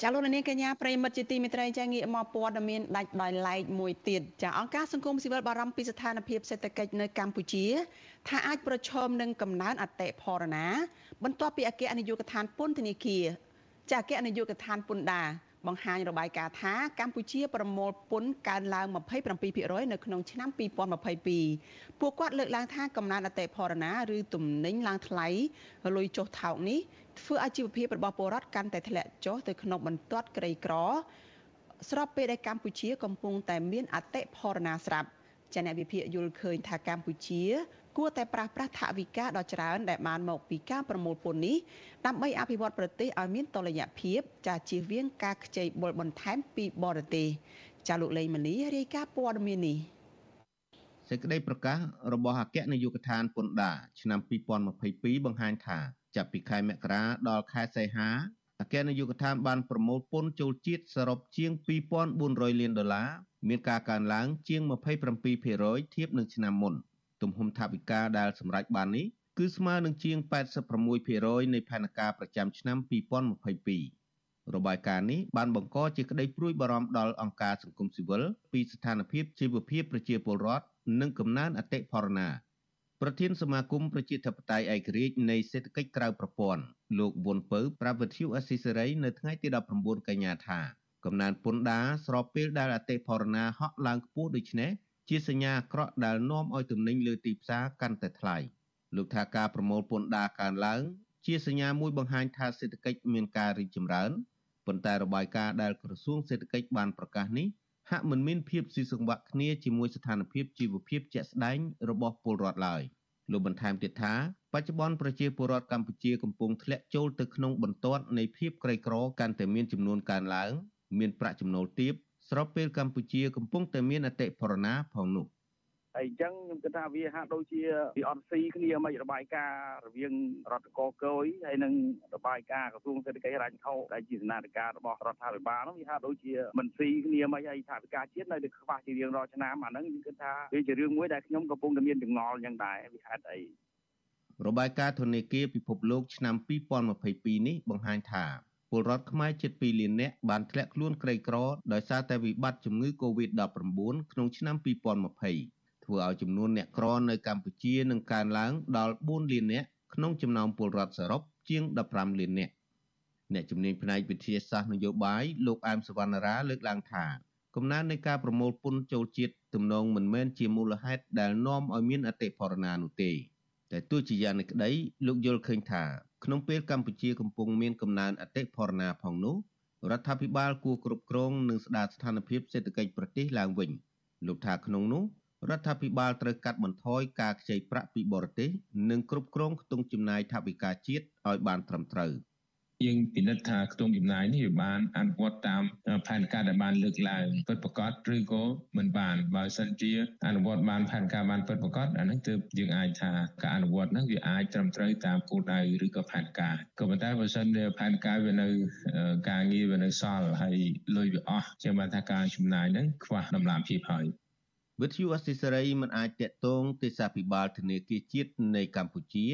ចចាលោកនាងកញ្ញាប្រិមិត្តជាទីមេត្រីចាងាកមកព័ត៌មានដាច់ដោយឡែកមួយទៀតចាអង្គការសង្គមស៊ីវិលបារម្ភពីស្ថានភាពសេដ្ឋកិច្ចនៅកម្ពុជា ថាអាចប្រឈមនឹងកំណើនអតិផរណាបន្ទាប់ពីអគ្គនាយកដ្ឋានពន្ធនាគារចាអគ្គនាយកដ្ឋានពន្ធដារបង្ហាញរបាយការណ៍ថាកម្ពុជាប្រមូលពន្ធកើនឡើង27%នៅក្នុងឆ្នាំ2022ពួកគាត់លើកឡើងថាកំណើនអតិផរណា ឬទំនិញឡើងថ្លៃលុយចុះថោកនេះ ធ្វើឲ្យជីវភាពរបស់ពលរដ្ឋកាន់តែធ្លាក់ចុះទៅក្នុងបន្ទាត់ក្រីក្រ ស្របពេលដែលកម្ពុជាកំពុងតែមានអតិផរណាស្រាប់ចាអ្នកវិភាគយល់ឃើញថាកម្ពុជា គួរតែប្រាស់ប្រាស់ថវិកាដ៏ច្រើនដែលបានមកពីការប្រមូលពន្ធនេះដើម្បីអភិវឌ្ឍប្រទេសឲ្យមានតុល្យភាពចាជៀសវាងការខ្ចីបុលបន្ថែមពីបរទេសចាលោកលេងម៉ាលីរាយការណ៍ព័ត៌មាននេះសេចក្តីប្រកាសរបស់អគ្គនាយកដ្ឋានពន្ធដារឆ្នាំ2022បង្ហាញថា ចាប់ពីខែមករាដល់ខែសីហាអគ្គនាយកដ្ឋានបានប្រមូលពន្ធចូលជាតិសរុបជាង2400លានដុល្លារមានការកើនឡើង ជាង27%ធៀបនឹងឆ្នាំមុនទំហំថវិកាដែលសម្រេចបាននេះគឺស្មើនឹងជាង86%នៃផែនការប្រចាំឆ្នាំ2022របាយការណ៍នេះបានបង្កជាក្តីព្រួយបារម្ភដល់អង្គការសង្គមស៊ីវិលពីស្ថានភាពជីវភាពប្រជាពលរដ្ឋនិងកំណើនអតិផរណា ប្រធានសមាគមប្រជាធិបតេយ្យឯករាជ្យនៃសេដ្ឋកិច្ចក្រៅប្រព័ន្ធលោកវុនពៅប្រាវិទ្យុអស៊ីសេរីនៅថ្ងៃទី19កញ្ញាថាកំណើនពន្ធដារស្របពេលដែលអតិផរណាហក់ឡើងខ្ពស់ដូចនេះជាសញ្ញាអាក្រក់ដែលនាំឲ្យទំនិញលើទីផ្សារកាន់តែថ្លៃលោកថាការប្រមូលពន្ធដារកើនឡើង ជាសញ្ញាមួយបង្ហាញថាសេដ្ឋកិច្ចមានការរីកចម្រើនប៉ុន្តែរបាយការណ៍ដែលក្រសួងសេដ្ឋកិច្ចបានប្រកាសនេះ ហាក់មិនមានភាពស៊ីសង្វាក់គ្នាជាមួយស្ថានភាពជីវភាពជាក់ស្ដែងរបស់ពលរដ្ឋឡើយលោកបន្ថែមទៀតថាបច្ចុប្បន្នប្រជាពលរដ្ឋកម្ពុជាកំពុងធ្លាក់ចូលទៅក្នុងបន្ទាត់នៃភាពក្រីក្រកាន់តែមានចំនួនកើនឡើង មានប្រាក់ចំណូលទាបស្របពេលកម្ពុជាកំពុងតែមានអតិផរណាផងនោះហើយ អញ្ចឹងខ្ញុំគិតថាវាហាក់ដូចជាវាអត់ស៊ីគ្នាមិនរបាយការណ៍រវាងរដ្ឋកកយហើយនិងរបាយការណ៍ក្រសួងសេដ្ឋកិច្ចរាជខោដែលជាស្នាដិការរបស់រដ្ឋាភិបាលនោះវាហាក់ដូចជាមិនស៊ីគ្នាមិនហើយថាវិការជាតិនៅតែខ្វះជារៀងរាល់ឆ្នាំអាហ្នឹងខ្ញុំគិតថាវាជារឿងមួយដែលខ្ញុំកំពុងតែមានចងល់អញ្ចឹងដែរវាហេតុអីរបាយការណ៍ធនាគារពិភពលោកឆ្នាំ2022នេះបង្ហាញថាពលរដ្ឋខ្មែរជិត2លាននាក់បានធ្លាក់ខ្លួនក្រីក្រដោយសារតែវិបត្តិជំងឺ Covid-19 ក្នុងឆ្នាំ2020 ធ្វើឲ្យចំនួនអ្នកក្រនៅកម្ពុជានឹងកើនឡើងដល់4លាននាក់ក្នុងចំណោមពលរដ្ឋសរុបជាង15លាននាក់អ្នកជំនាញផ្នែកវិទ្យាសាស្ត្រនយោបាយលោកអែមសវណ្ណារាលើកឡើងថាកំណើននៃការប្រមូលពន្ធចូលជាតិទំនងមិនមែនជាមូលហេតុដែលនាំឲ្យមានអតិផរណានោះទេតែទោះជាយ៉ាងនេះក្តីលោកយល់ឃើញថាក្នុងពេលកម្ពុជាកំពុងមានកំណើនអតិផរណាផងនោះរដ្ឋាភិបាលគួរគ្រប់គ្រងនិងស្ដារស្ថានភាពសេដ្ឋកិច្ចប្រទេសឡើងវិញលោកថាក្នុងនោះ រដ្ឋាភិបាលត្រូវកាត់បន្ថយការខ្ចីប្រាក់ពីបរទេសនិងគ្រប់គ្រងខ្ទង់ចំណាយថវិកាជាតិឲ្យបានត្រឹមត្រូវ។យើងពិនិត្យថាខ្ទង់ចំណាយនេះវាបានអនុវត្តតាមផែនការដែលបានលើកឡើងពិតប្រាកដឬក៏មិនបានបើសិនជាអនុវត្តបានផែនការបានពិតប្រាកដអានេះទើបយើងអាចថាការអនុវត្តហ្នឹងវាអាចត្រឹមត្រូវតាមគោលដៅឬក៏ផែនការក៏ប៉ុន្តែបើសិនជាផែនការវានៅការងារវានៅសល់ហើយលុយវាអស់ចាំបានថាការចំណាយហ្នឹងខ្វះតម្លាភាពហើយ វិទ្យុអសិសរីមិនអាចតកតងទេសាភិបាលធនាគារជាតិនៃកម្ពុជា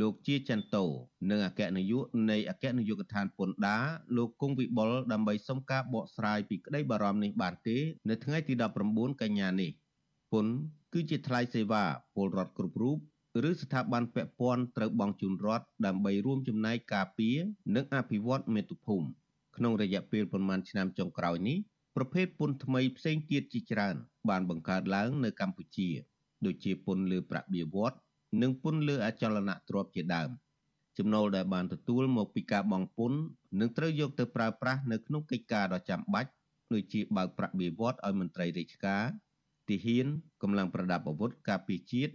លោកជាចន្ទោនិងអគ្គនាយកនៃអគ្គនាយកដ្ឋានពន្ធដារលោកគង់វិបុលដើម្បីសុំការបកស្រាយពីក្តីបារម្ភនេះបានទេ នៅថ្ងៃទី19កញ្ញានេះពន្ធគឺជាថ្លៃសេវាពលរដ្ឋគ្រប់រូបឬស្ថាប័នពាក់ព័ន្ធត្រូវបង់ជូនរដ្ឋដើម្បីរួមចំណែកការពារនិងអភិវឌ្ឍមាតុភូមិក្នុងរយៈពេលប្រមាណឆ្នាំចុងក្រោយនេះ ប្រភេទពន្ធថ្មីផ្សេងទៀតជាច្រើន បានបង្កើតឡើងនៅកម្ពុជា ដូចជាពន្ធលើប្រាក់បៀវត្សនិងពន្ធលើអចលនទ្រព្យជាដើមចំណូលដែលបានទទួលមកពីការបង់ពន្ធនឹងត្រូវយកទៅប្រើប្រាស់នៅក្នុងកិច្ចការដ៏ចាំបាច់ដូចជាបើកប្រាក់បៀវត្សឲ្យមន្ត្រីរាជការទាហានកម្លាំងប្រដាប់អាវុធការពារជាតិ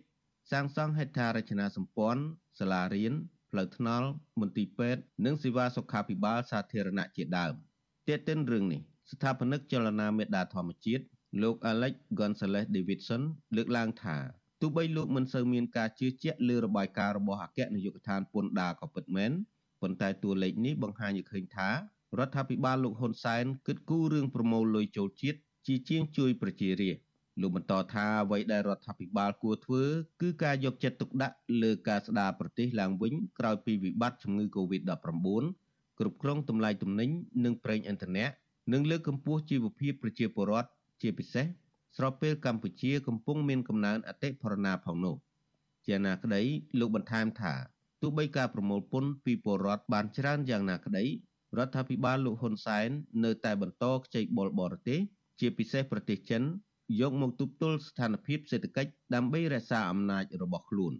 សាងសង់ហេដ្ឋារចនាសម្ព័ន្ធសាលារៀនផ្លូវថ្នល់មន្ទីរពេទ្យនិងសេវាសុខាភិបាលសាធារណៈជាដើមទាក់ទិនរឿងនេះ ស្ថាបនិកចលនាមេដាធម្មជាតិលោក Alex Gonzalez Davidson លើកឡើងថាទោះបីលោកមិនសូវមានការជឿជាក់លើរបាយការណ៍របស់អគ្គនាយកដ្ឋានពន្ធដារក៏ពិតមែនប៉ុន្តែតួលេខនេះបង្ហាញឲ្យឃើញថារដ្ឋាភិបាលលោកហ៊ុនសែនគិតគូររឿងប្រមូលលុយចូលជាតិជាជាងជួយប្រជារាស្ត្រលោកបន្តថាអ្វីដែលរដ្ឋាភិបាលគួរធ្វើគឺការយកចិត្តទុកដាក់លើការស្ដារប្រទេសឡើងវិញក្រោយពីវិបត្តិជំងឺ Covid-19 គគ្រប់គ្រងតម្លៃទំនិញនិងប្រេងឥន្ធនៈ និងលើកកម្ពស់ជីវភាពប្រជាពលរដ្ឋជាពិសេសស្របពេលកម្ពុជាកំពុងមានកំណើនអតិផរណាផងនោះជាណាក្តីលោកបន្ថែមថាទោះបីការប្រមូលពន្ធពីពលរដ្ឋបានច្រើនយ៉ាងណាក្តីរដ្ឋាភិបាលលោកហ៊ុនសែននៅតែបន្តខ្ចីបុលបរទេសជាពិសេសប្រទេសចិនយកមកទប់ទល់ស្ថានភាពសេដ្ឋកិច្ចដើម្បីរក្សាអំណាចរបស់ខ្លួន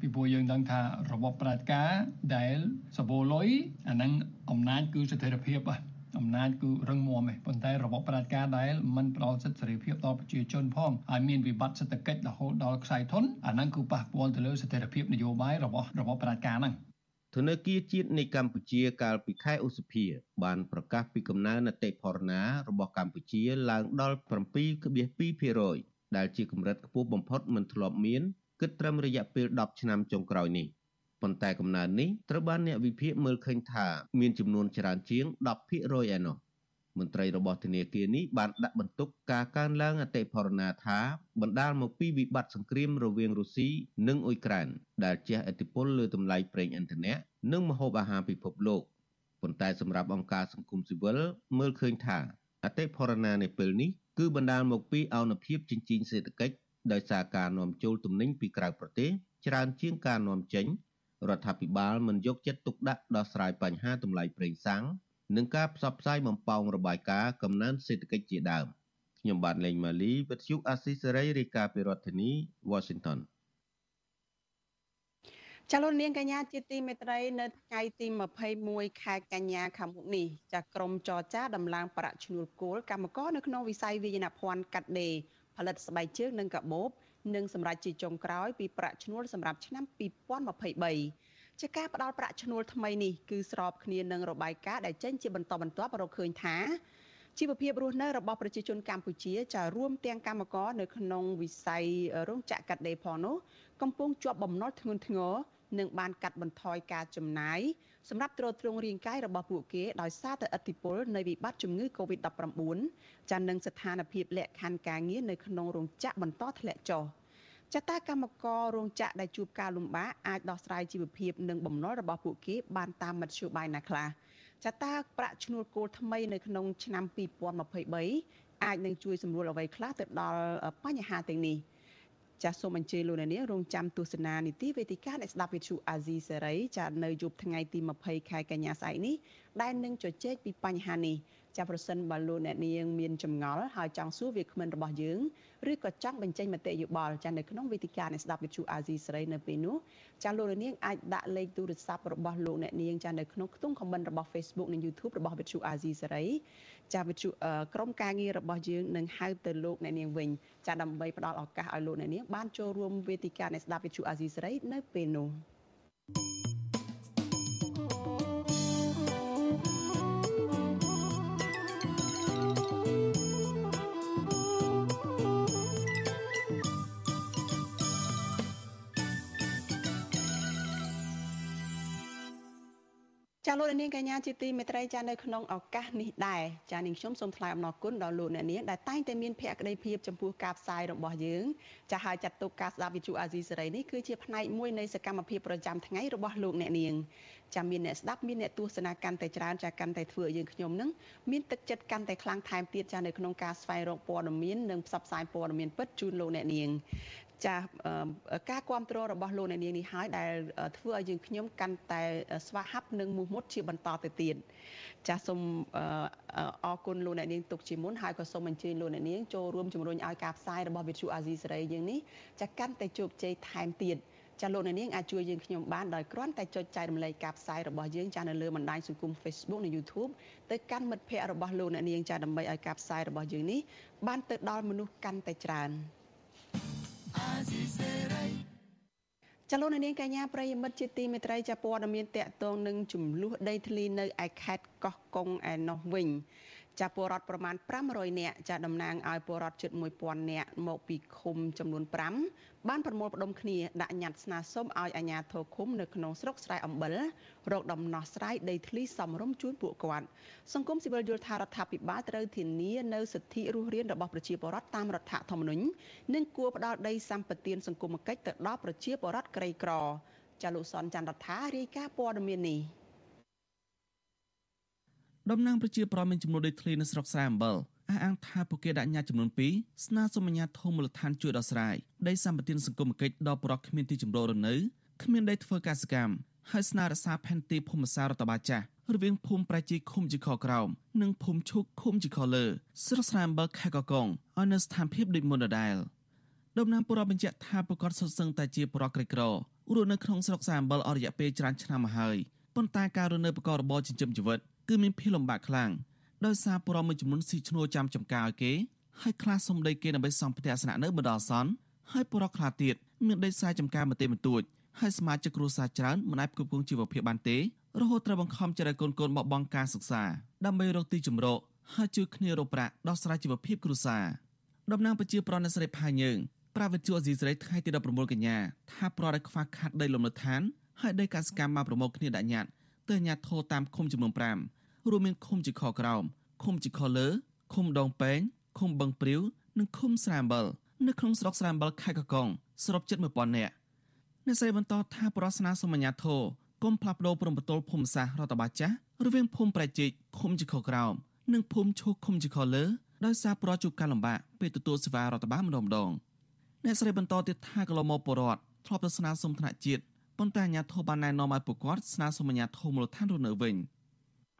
ពីព្រោះយើងដឹងថារបបប្រជាការដែលសបូលុយអាហ្នឹងអំណាចគឺស្ថិរភាព អំណាចគឺរឹងមាំឯងប៉ុន្តែរបបប្រជាការដែលមិនផ្ដល់សិទ្ធិសេរីភាពដល់ប្រជាជនផងហើយមានវិបត្តិសេដ្ឋកិច្ចរហូតដល់ខ្សែធនអាហ្នឹងគឺប៉ះពាល់ទៅលើស្ថិរភាពនយោបាយរបស់របបប្រជាការហ្នឹងធនធានជាតិនៃកម្ពុជាកាលពីខែឧសភាបានប្រកាសពីកំណើនអតិផរណារបស់កម្ពុជាឡើងដល់7.2%ដែលជាកម្រិតខ្ពស់បំផុតមិនធ្លាប់មានគិតត្រឹមរយៈពេល10ឆ្នាំចុងក្រោយនេះ ប៉ុន្តែកំណើននេះត្រូវបានអ្នកវិភាគមើលឃើញថាមានចំនួនច្រើនជាង10%ឯណោះមន្ត្រីរបស់ធនាគារនេះបានដាក់បន្ទុកការកើនឡើងអតិផរណាថាបណ្ដាលមកពីវិបត្តិសង្គ្រាមរវាងរុស្ស៊ីនិងអ៊ុយក្រែនដែលជះឥទ្ធិពលលើតម្លៃប្រេងឥន្ធនៈនិងម្ហូបអាហារពិភពលោកប៉ុន្តែសម្រាប់អង្គការសង្គមស៊ីវិលមើលឃើញថាអតិផរណានៅពេលនេះគឺបណ្ដាលមកពីអនុភាពចិញ្ចីសេដ្ឋកិច្ចដោយសារការនាំចូលទំនិញពីក្រៅប្រទេសច្រើនជាងការនាំចេញ រដ្ឋាភិបាលមិនយកចិត្តទុកដាក់ដោះស្រាយបញ្ហាតម្លៃប្រេងសាំងនិងការផ្សព្វផ្សាយបំពងរបាយការណ៍កំណើនសេដ្ឋកិច្ចជាដើមខ្ញុំបាទលេងម៉ាលីវិទ្យុអាស៊ីសេរីរាយការណ៍ពីរដ្ឋធានី Washington ចលនានាងកញ្ញាជាទីមេត្រីនៅថ្ងៃទី21ខែកញ្ញាខាងមុខនេះចាក្រមចរចាដំឡើងប្រាក់ឈ្នួលគោលកម្មករនៅក្នុងវិស័យវិញ្ញាណភ័ណ្ឌកាត់ដេរផលិតស្បែកជើងនិងកាបូប និងសម្រាប់ជាចុងក្រោយពីប្រាក់ឈ្នួលសម្រាប់ឆ្នាំ2023ជាការផ្ដល់ប្រាក់ឈ្នួលថ្មីនេះគឺស្របគ្នានឹងរបាយការណ៍ដែលចេញជាបន្តបន្ទាប់រកឃើញថាជីវភាពរស់នៅរបស់ប្រជាជនកម្ពុជាចារួមទាំងកម្មករនៅក្នុងវិស័យរោងចក្រកាត់ដេរផងនោះកំពុងជាប់បំណុលធ្ងន់ធ្ងរនិងបានកាត់បន្ថយការចំណាយ សម្រាប់ទ្រទ្រង់រាងកាយរបស់ពួកគេដោយសារតែឥទ្ធិពលនៃវិបត្តិជំងឺ Covid-19 ចានឹងស្ថានភាពលក្ខខណ្ឌការងារនៅក្នុងរោងចក្របន្តធ្លាក់ចុះចតាកម្មកររោងចក្រដែលជួបការលំបាកអាចដោះស្រាយជីវភាពនិងបំណុលរបស់ពួកគេបានតាមមធ្យោបាយណាខ្លះចតាប្រាក់ឈ្នួលគោលថ្មីនៅក្នុងឆ្នាំ2023អាចនឹងជួយសម្រួលអ្វីខ្លះទៅដល់បញ្ហាទាំងនេះ ចាសសូមអញ្ជើញលោកអ្នកនាងរងចាំទស្សនានីតិវេទិកាអ្នកស្ដាប់វិទ្យុអាស៊ីសេរីចានៅយប់ថ្ងៃទី20ខែកញ្ញាស្អែកនេះដែលនឹងជជែកពីបញ្ហានេះចាប្រសិនបើលោកអ្នកនាងមានចម្ងល់ហើយចង់សួរវាគ្មិនរបស់យើង ឬក៏ចង់បញ្ចេញមតិយោបល់ចានៅក្នុងវេទិកានៃស្ដាប់វិទ្យុអាស៊ីសេរីនៅពេលនោះចាលោកអ្នកនាងអាចដាក់លេខទូរស័ព្ទរបស់លោកអ្នកនាងចានៅក្នុងខ្ទង់ comment របស់ Facebook និង YouTube របស់វិទ្យុអាស៊ីសេរីចាវិទ្យុក្រុមការងាររបស់យើងនឹងហៅទៅលោកអ្នកនាងវិញចាដើម្បីផ្ដល់ឱកាសឲ្យលោកអ្នកនាងបានចូលរួមវេទិកានៃស្ដាប់វិទ្យុអាស៊ីសេរីនៅពេលនោះ thank you ចាលោកនាងកញ្ញាជាទីមេត្រីចានៅក្នុងឱកាសនេះដែរចានាងខ្ញុំសូមថ្លែងអំណរគុណដល់លោកអ្នកនាងដែលតែងតែមានភក្ដីភាពចំពោះការផ្សាយរបស់យើងចាហើយចាត់ទុកការស្ដាប់វិទ្យុអាស៊ីសេរីនេះគឺជាផ្នែកមួយនៃសកម្មភាពប្រចាំថ្ងៃរបស់លោកអ្នកនាងចាមានអ្នកស្ដាប់មានអ្នកទស្សនាកាន់តែច្រើនចាកាន់តែធ្វើឲ្យយើងខ្ញុំនឹងមានទឹកចិត្តកាន់តែខ្លាំងថែមទៀតចានៅក្នុងការស្វែងរកព័ត៌មាននិងផ្សព្វផ្សាយព័ត៌មានពិតជូនលោកអ្នកនាង ចាការគ្រប់គ្រងរបស់លោកអ្នកនាងនេះហើយដែលធ្វើឲ្យយើងខ្ញុំកាន់តែស្វាហាប់និងមោះមុតជាបន្តទៅទៀតចាសសូមអរគុណលោកអ្នកនាងទុកជាមុនហើយក៏សូមអញ្ជើញលោកអ្នកនាងចូលរួមជំរុញឲ្យការផ្សាយរបស់វិទ្យុអាស៊ីសេរីយើងនេះចាកាន់តែជោគជ័យថែមទៀតចាលោកអ្នកនាងអាចជួយយើងខ្ញុំបានដោយគ្រាន់តែចុចចែករំលែកការផ្សាយរបស់យើងចានៅលើបណ្ដាញសង្គម Facebook និង YouTube ទៅកាន់មិត្តភ័ក្តិរបស់លោកអ្នកនាងចាដើម្បីឲ្យការផ្សាយរបស់យើងនេះបានទៅដល់មនុស្សកាន់តែច្រើន ចលនានាងកញ្ញាប្រិយមិត្តជាទីមេត្រីចាព័ត៌មានតកតងនឹងចំនួនដីធ្លីនៅឯខេត្តកោះកុងឯណោះវិញ ចាពលរដ្ឋប្រមាណ500នាក់ចាតំណាងឲ្យពលរដ្ឋជិត1000នាក់មកពីឃុំចំនួន5បានប្រមូលផ្ដុំគ្នាដាក់ញត្តិស្នើសុំឲ្យអាជ្ញាធរឃុំនៅក្នុងស្រុកស្រែអំបិលរកដំណោះស្រាយដីធ្លីសមរម្យជូនពួកគាត់សង្គមស៊ីវិលយល់ថារដ្ឋាភិបាលត្រូវធានានៅសិទ្ធិរស់រានរបស់ប្រជាពលរដ្ឋតាមរដ្ឋធម្មនុញ្ញនិងគួរផ្ដល់ដីសម្បត្តិសង្គមគិច្ចទៅដល់ប្រជាពលរដ្ឋក្រីក្រចាលោកសនច័ន្ទរដ្ឋារាយការណ៍ព័ត៌មាននេះ តំណាងប្រជាប្រដ្ឋមានចំនួនដូចគ្នានៅស្រុកស្រែអំបិលអះអាងថាពួកគេដាក់ញត្តិចំនួន2ស្នើសុំអាជ្ញាធរមូលដ្ឋានជួយដោះស្រាយដីសម្បត្តិសង្គមគិច្ចដល់ប្រកគ្មានទីជម្រករនៅគ្មានដីធ្វើកសិកម្មហើយស្នើរក្សាផែនទីភូមិសាស្ត្ររដ្ឋបាលចាស់រវាងភូមិប្រជាឃុំជាខក្រោមនិងភូមិឈុកឃុំជាខលើស្រុកស្រែអំបិលខេត្តកកុងឲ្យនៅស្ថានភាពដូចមុនដដែលដំណាងពលរដ្ឋបញ្ជាក់ថាប្រកាសសុទ្ធសឹងតែជាប្រកក្រីក្ររស់នៅក្នុងស្រុកស្រែអំបិលអស់រយៈពេលច្រើនឆ្នាំមកហើយប៉ុន្តែការរស់នៅប្រកបរបរចិញ្ចឹមជីវិត គឺមានភាពលំបាកខ្លាំងដោយសារពលរដ្ឋមួយចំនួនស៊ីឈ្នួលចាំចំការឲ្យគេហើយខ្លះសំដីគេដើម្បីសំផ្ទះស្នាក់នៅបណ្ដោះអាសន្នហើយពលរដ្ឋខ្លះទៀតមានដីស្រែចំការមកទេបន្ទួចហើយសមាជិកគ្រួសារច្រើនមិនអាចគ្រប់គ្រងជីវភាពបានទេរហូតត្រូវបង្ខំចិត្តឲ្យកូនកូនបបង់ការសិក្សាដើម្បីរកទីជម្រកហើយជួយគ្នារកប្រាក់ដោះស្រាយជីវភាពគ្រួសារតំណាងប្រជាប្រដ្ឋនៅស្រីផាយើងប្រាវិទ្យាអេស៊ីស្រីថ្ងៃទី19កញ្ញាថាប្រដៃខ្វះខាតដីលំនៅឋានហើយដីកសិកម្មមកប្រមូលគ្នាដាក់ញត្តិទៅអាជ្ញាធរតាមឃុំចំនួន5 រួមមានឃុំជាខក្រោមឃុំជាខលើឃុំដងប៉ែងឃុំបឹងព្រាវនិងឃុំស្រាមបលនៅក្នុងស្រុកស្រាមបលខេត្តកកុងសរុបជិត1000នាក់អ្នកស្រីបន្តថាប្រស្នាសមញ្ញាធរគុំផ្លាស់ប្ដូរព្រំប្រទល់ភូមិសាស្ត្ររដ្ឋបាលចាស់រវាងភូមិប្រជិកឃុំជាខក្រោមនិងភូមិឈូកឃុំជាខលើដោយសារប្រជុំការលំបាកពេលទទួលសេវារដ្ឋបាលម្ដងម្ដងអ្នកស្រីបន្តទៀតថាកន្លងមកបរដ្ឋធ្លាប់ទៅស្នើសុំថ្នាក់ជាតិប៉ុន្តែអាជ្ញាធរបានណែនាំឲ្យពួកគាត់ស្នើសុំអាជ្ញាធរមូលដ្ឋានរស់នៅវិញ។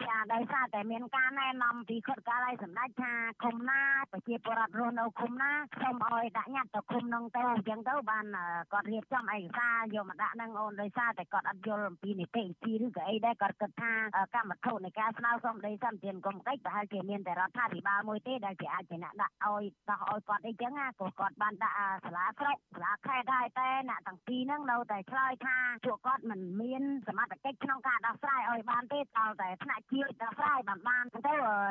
ចា ដោយសារតែមានការណែនាំពីខុតកាលឲ្យសម្ដេចថាឃុំណាប្រជាពលរដ្ឋរស់នៅឃុំណាសូមឲ្យដាក់ញត្តិទៅឃុំនឹងទៅអញ្ចឹងទៅបានគាត់រៀបចំឯកសារយកមកដាក់នឹងអូនដោយសារតែគាត់អត់យល់អំពីនីតិវិធីឬក៏អីដែរគាត់គិតថាកម្មវត្ថុនៃការស្នើសុំដីសន្តិគុំកិច្ចប្រហែលជាមានតែរដ្ឋាភិបាលមួយទេដែលជាអាចជាអ្នកដាក់ឲ្យដោះឲ្យគាត់អីចឹងណាក៏គាត់បានដាក់សាលាស្រុកសាលាខេត្តដែរតែអ្នកទាំងពីរហ្នឹងនៅតែឆ្លើយថាពួកគាត់មិនមានសមត្ថកិច្ចក្នុងការដោះស្រាយឲ្យបានទេតតែថ្នាក់ជាតិដោះស្រាយបានបានទៅ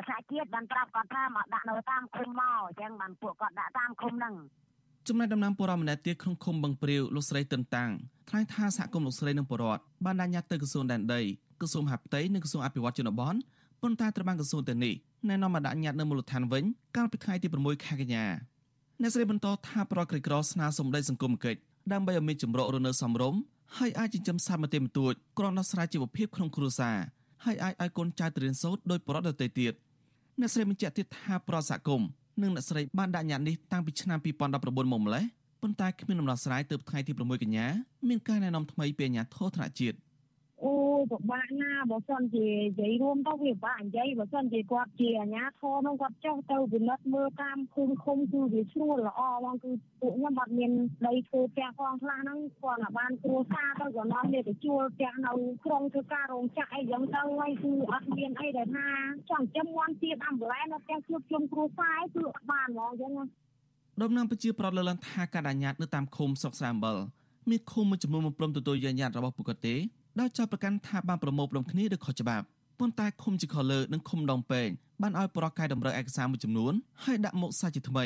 សហជាតិបានប្រាប់គាត់ថាមកដាក់នៅតាមឃុំមកអញ្ចឹងបានពួកគាត់ដាក់តាមឃុំហ្នឹងចំណែកដំណាំពលរដ្ឋម្នាក់ទៀតក្នុងឃុំបឹងព្រាវលោកស្រីតិនតាំងថ្លែងថាសហគមន៍លោកស្រីនិងពលរដ្ឋបានដាក់ញត្តិទៅក្រសួងដែនដីក្រសួងមហាផ្ទៃនិងក្រសួងអភិវឌ្ឍជនបទប៉ុន្តែត្រូវបានក្រសួងទាំងនេះណែនាំមកដាក់ញត្តិនៅមូលដ្ឋានវិញកាលពីថ្ងៃទី6ខែកញ្ញាអ្នកស្រីបន្តថាប្រក្រក្រីក្រស្នើសម្ដីសង្គមកិច្ចដើម្បីឲ្យមានចម្រោករនៅសំរុំហើយអាចចិញ្ចឹមសត្វមកទេបន្ទួចក្រណោះស្រាយជីវភាពក្នុងគ្រួសារ ហើយអាចឲ្យកូនចៅទៅរៀនសូត្រដោយប្រដទៃទៀតអ្នកស្រីបញ្ជាក់ទៀតថាប្រសហគមន៍និងអ្នកស្រីបានដាក់ញត្តិនេះតាំងពីឆ្នាំ2019មកម្លេះប៉ុន្តែគ្មានដំណោះស្រាយទើបថ្ងៃទី6កញ្ញាមានការណែនាំថ្មីពីអាជ្ញាធរថ្នាក់ជាតិអូ ពិបាកណាបើសិនជានិយាយរួមទៅវាពិបាកនិយាយបើសិនជាគាត់ជាអាជ្ញាធរនោះគាត់ចុះទៅពិនិត្យមើលតាមភូមិឃុំគឺវាស្រួលល្អបងគឺពួកខ្ញុំអត់មានដីធ្វើផ្ទះផងខ្លះហ្នឹងគាត់តែបានគ្រួសារទៅក៏នាំគ្នាទៅជួលផ្ទះនៅក្រុងធ្វើការរោងចក្រអីចឹងទៅហើយគឺអត់មានអីដែលថាចង់ចាំងន់ទៀតអំប្លែនៅផ្ទះជួបជុំគ្រួសារគឺអត់បានហ្មងចឹងណាដំណាងប្រជាប្រដ្ឋលើកឡើងថាការដាញ៉ាតនៅតាមឃុំស្រុកស្រាំបលមានឃុំមួយចំនួនមិនព្រមទទួលយកញ៉ាតរបស់ពួកគាត់ទេ ដោយចាប់ប្រកាន់ថាបានប្រមូលផ្ដុំគ្នាដោយខុសច្បាប់ប៉ុន្តែឃុំជាខលើនិងឃុំដងពេងបានឲ្យប្រកាសតម្រូវឯកសារមួយចំនួនហើយដាក់មកសាច់ជាថ្មី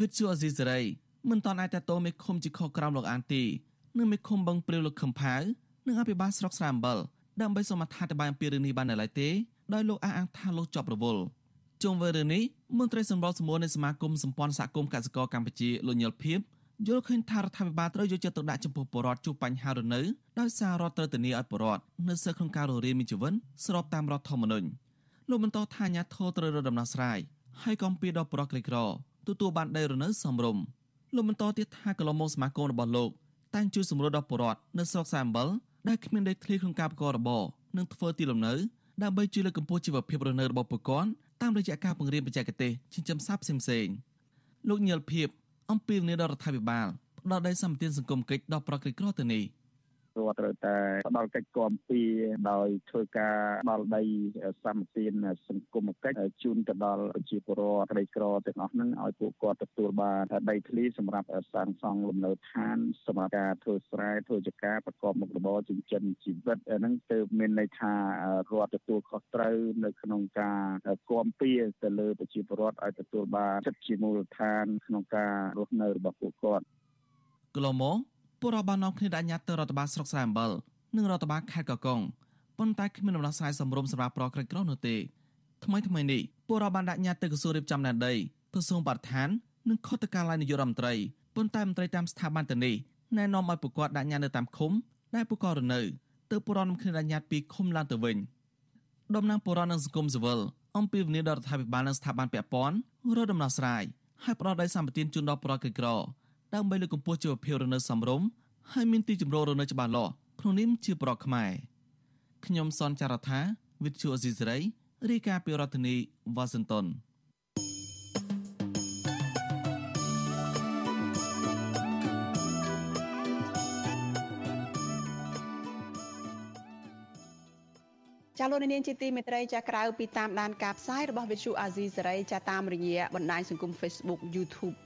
វិទ្យុអេស៊ីសេរីមិនតន់អាចតតមេឃុំជាខក្រោមលោកអានទីនិងមេឃុំបឹងព្រាវលោកខឹមផៅនិងអភិបាលស្រុកស្រាមបលដើម្បីសូមអត្ថាធិប្បាយអំពីរឿងនេះបាននៅឡើយទេដោយលោកអះអាងថាលោកជាប់រវល់ជុំវិញរឿងនេះមន្ត្រីសម្របសម្រួលនៃសមាគមសម្ព័ន្ធសហគមន៍កសិករកម្ពុជាលោកញិលភៀប យល់ឃើញថារដ្ឋាភិបាលត្រូវយកចិត្តទុកដាក់ចំពោះប្រជាពលរដ្ឋជួបបញ្ហារនៅដោយសាររដ្ឋត្រូវធានាឲ្យប្រជាពលរដ្ឋនៅសិទ្ធិក្នុងការរស់រានមានជីវិតស្របតាមរដ្ឋធម្មនុញ្ញលោកបន្តថាអាញាធរត្រូវរកដំណោះស្រាយហើយកំពីដល់ប្រជាក្រីក្រទទួលបានដីរនៅសមរម្យលោកបន្តទៀតថាកន្លងមកសមាគមរបស់លោកតែងជួយសម្រួលដល់ប្រជាពលរដ្ឋនៅស្រុកសាអំបលដែលគ្មានដីធ្លីក្នុងការប្រកបរបរនិងធ្វើទីលំនៅដើម្បីជួយលើកកម្ពស់ជីវភាពរស់នៅរបស់ប្រជាពលរដ្ឋតាមរយៈការបង្រៀនបច្ចេកទេសចិញ្ចឹមសត្វផ្សេងៗលោកញិលភៀប អំពីលនីដល់រដ្ឋាភិបាលផ្ដល់ដីសម្បត្តិសង្គមកិច្ចដល់ប្រក្រតីក្រទៅនេះ រដ្ឋត្រូវតែផ្ដល់កិច្ចគាំពៀដោយធ្វើការដល់ដីសម្បទានសង្គមកិច្ចជូនទៅដល់ប្រជាពលរដ្ឋក្រីក្រទាំងអស់ហ្នឹងឲ្យពួកគាត់ទទួលបានដីធ្លីសម្រាប់សាងសង់លំនៅឋានសម្រាប់ការធ្វើស្រែធ្វើចការប្រកបមុខរបរចិញ្ចឹមជីវិតហ្នឹងទើបមានន័យថារដ្ឋទទួលខុសត្រូវនៅក្នុងការគាំពៀទៅលើប្រជាពលរដ្ឋឲ្យទទួលបានចិត្តជាមូលដ្ឋានក្នុងការរស់នៅរបស់ពួកគាត់កន្លងមក ពលរដ្ឋបាននាំគ្នាដាក់ញត្តិទៅរដ្ឋបាលស្រុកស្រែអំបិលនិងរដ្ឋបាលខេត្តកកុងប៉ុន្តែគ្មានដំណោះស្រាយសម្រុំសម្រាប់ប្រក្រតីក្រនោះទេថ្មីថ្មីនេះពលរដ្ឋបានដាក់ញត្តិទៅក្រសួងរៀបចំដែនដីក្រសួងបរិស្ថាននិងខុទ្ទកាល័យនាយករដ្ឋមន្ត្រីប៉ុន្តែមន្ត្រីតាមស្ថាប័នទៅនេះណែនាំឲ្យពួកគាត់ដាក់ញត្តិនៅតាមឃុំដែលពួកគាត់រនៅទៅពលរដ្ឋនឹងគ្នាដាក់ញត្តិពីឃុំឡើងទៅវិញតំណាងពលរដ្ឋនិងសង្គមស៊ីវិលអំពីវិនិយោគរដ្ឋាភិបាលនិងស្ថាប័នពាក់ព័ន្ធរកដំណោះស្រាយហើយផ្ដល់ដីសម្បត្តិជូនដល់ប្រជាក្រីក្រ ដើម្បីលើកកម្ពស់ជីវភាពរស់នៅសមរម្យហើយមានទីជម្រករស់នៅច្បាស់លាស់ក្នុងនាមជាប្រជាខ្មែរខ្ញុំសនចាររថាវិទ្យុអេស៊ីសរ៉ៃរាយការណ៍ពីរដ្ឋធានីវ៉ាស៊ីនតោនចាលោកនាងជាទីមេត្រីចាក្រៅពីតាមដានការផ្សាយរបស់វិទ្យុអាស៊ីសេរីចាតាមរយៈបណ្ដាញសង្គម Facebook YouTube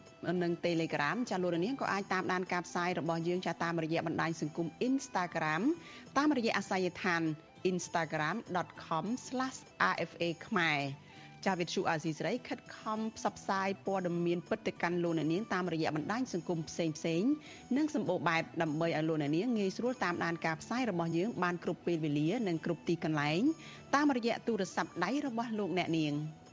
និង Telegram ចាលោកនាងក៏អាចតាមដានការផ្សាយរបស់យើងចាតាមរយៈបណ្ដាញសង្គម Instagram តាមរយៈអាសយដ្ឋាន instagram.com/rfa ខ្មែរចាវិទ្យុអាស៊ីសេរីខិតខំផ្សព្វផ្សាយព័ត៌មានពិតទៅកាន់លោកអ្នកនាងតាមរយៈបណ្ដាញសង្គមផ្សេងផ្សេងនិងសម្បូរបែបដើម្បីឲ្យលោកអ្នកនាងងាយស្រួលតាមដានការផ្សាយរបស់យើងបានគ្រប់ពេលវេលានិងគ្រប់ទីកន្លែងតាមរយៈទូរស័ព្ទដៃរបស់លោកអ្នកនាង។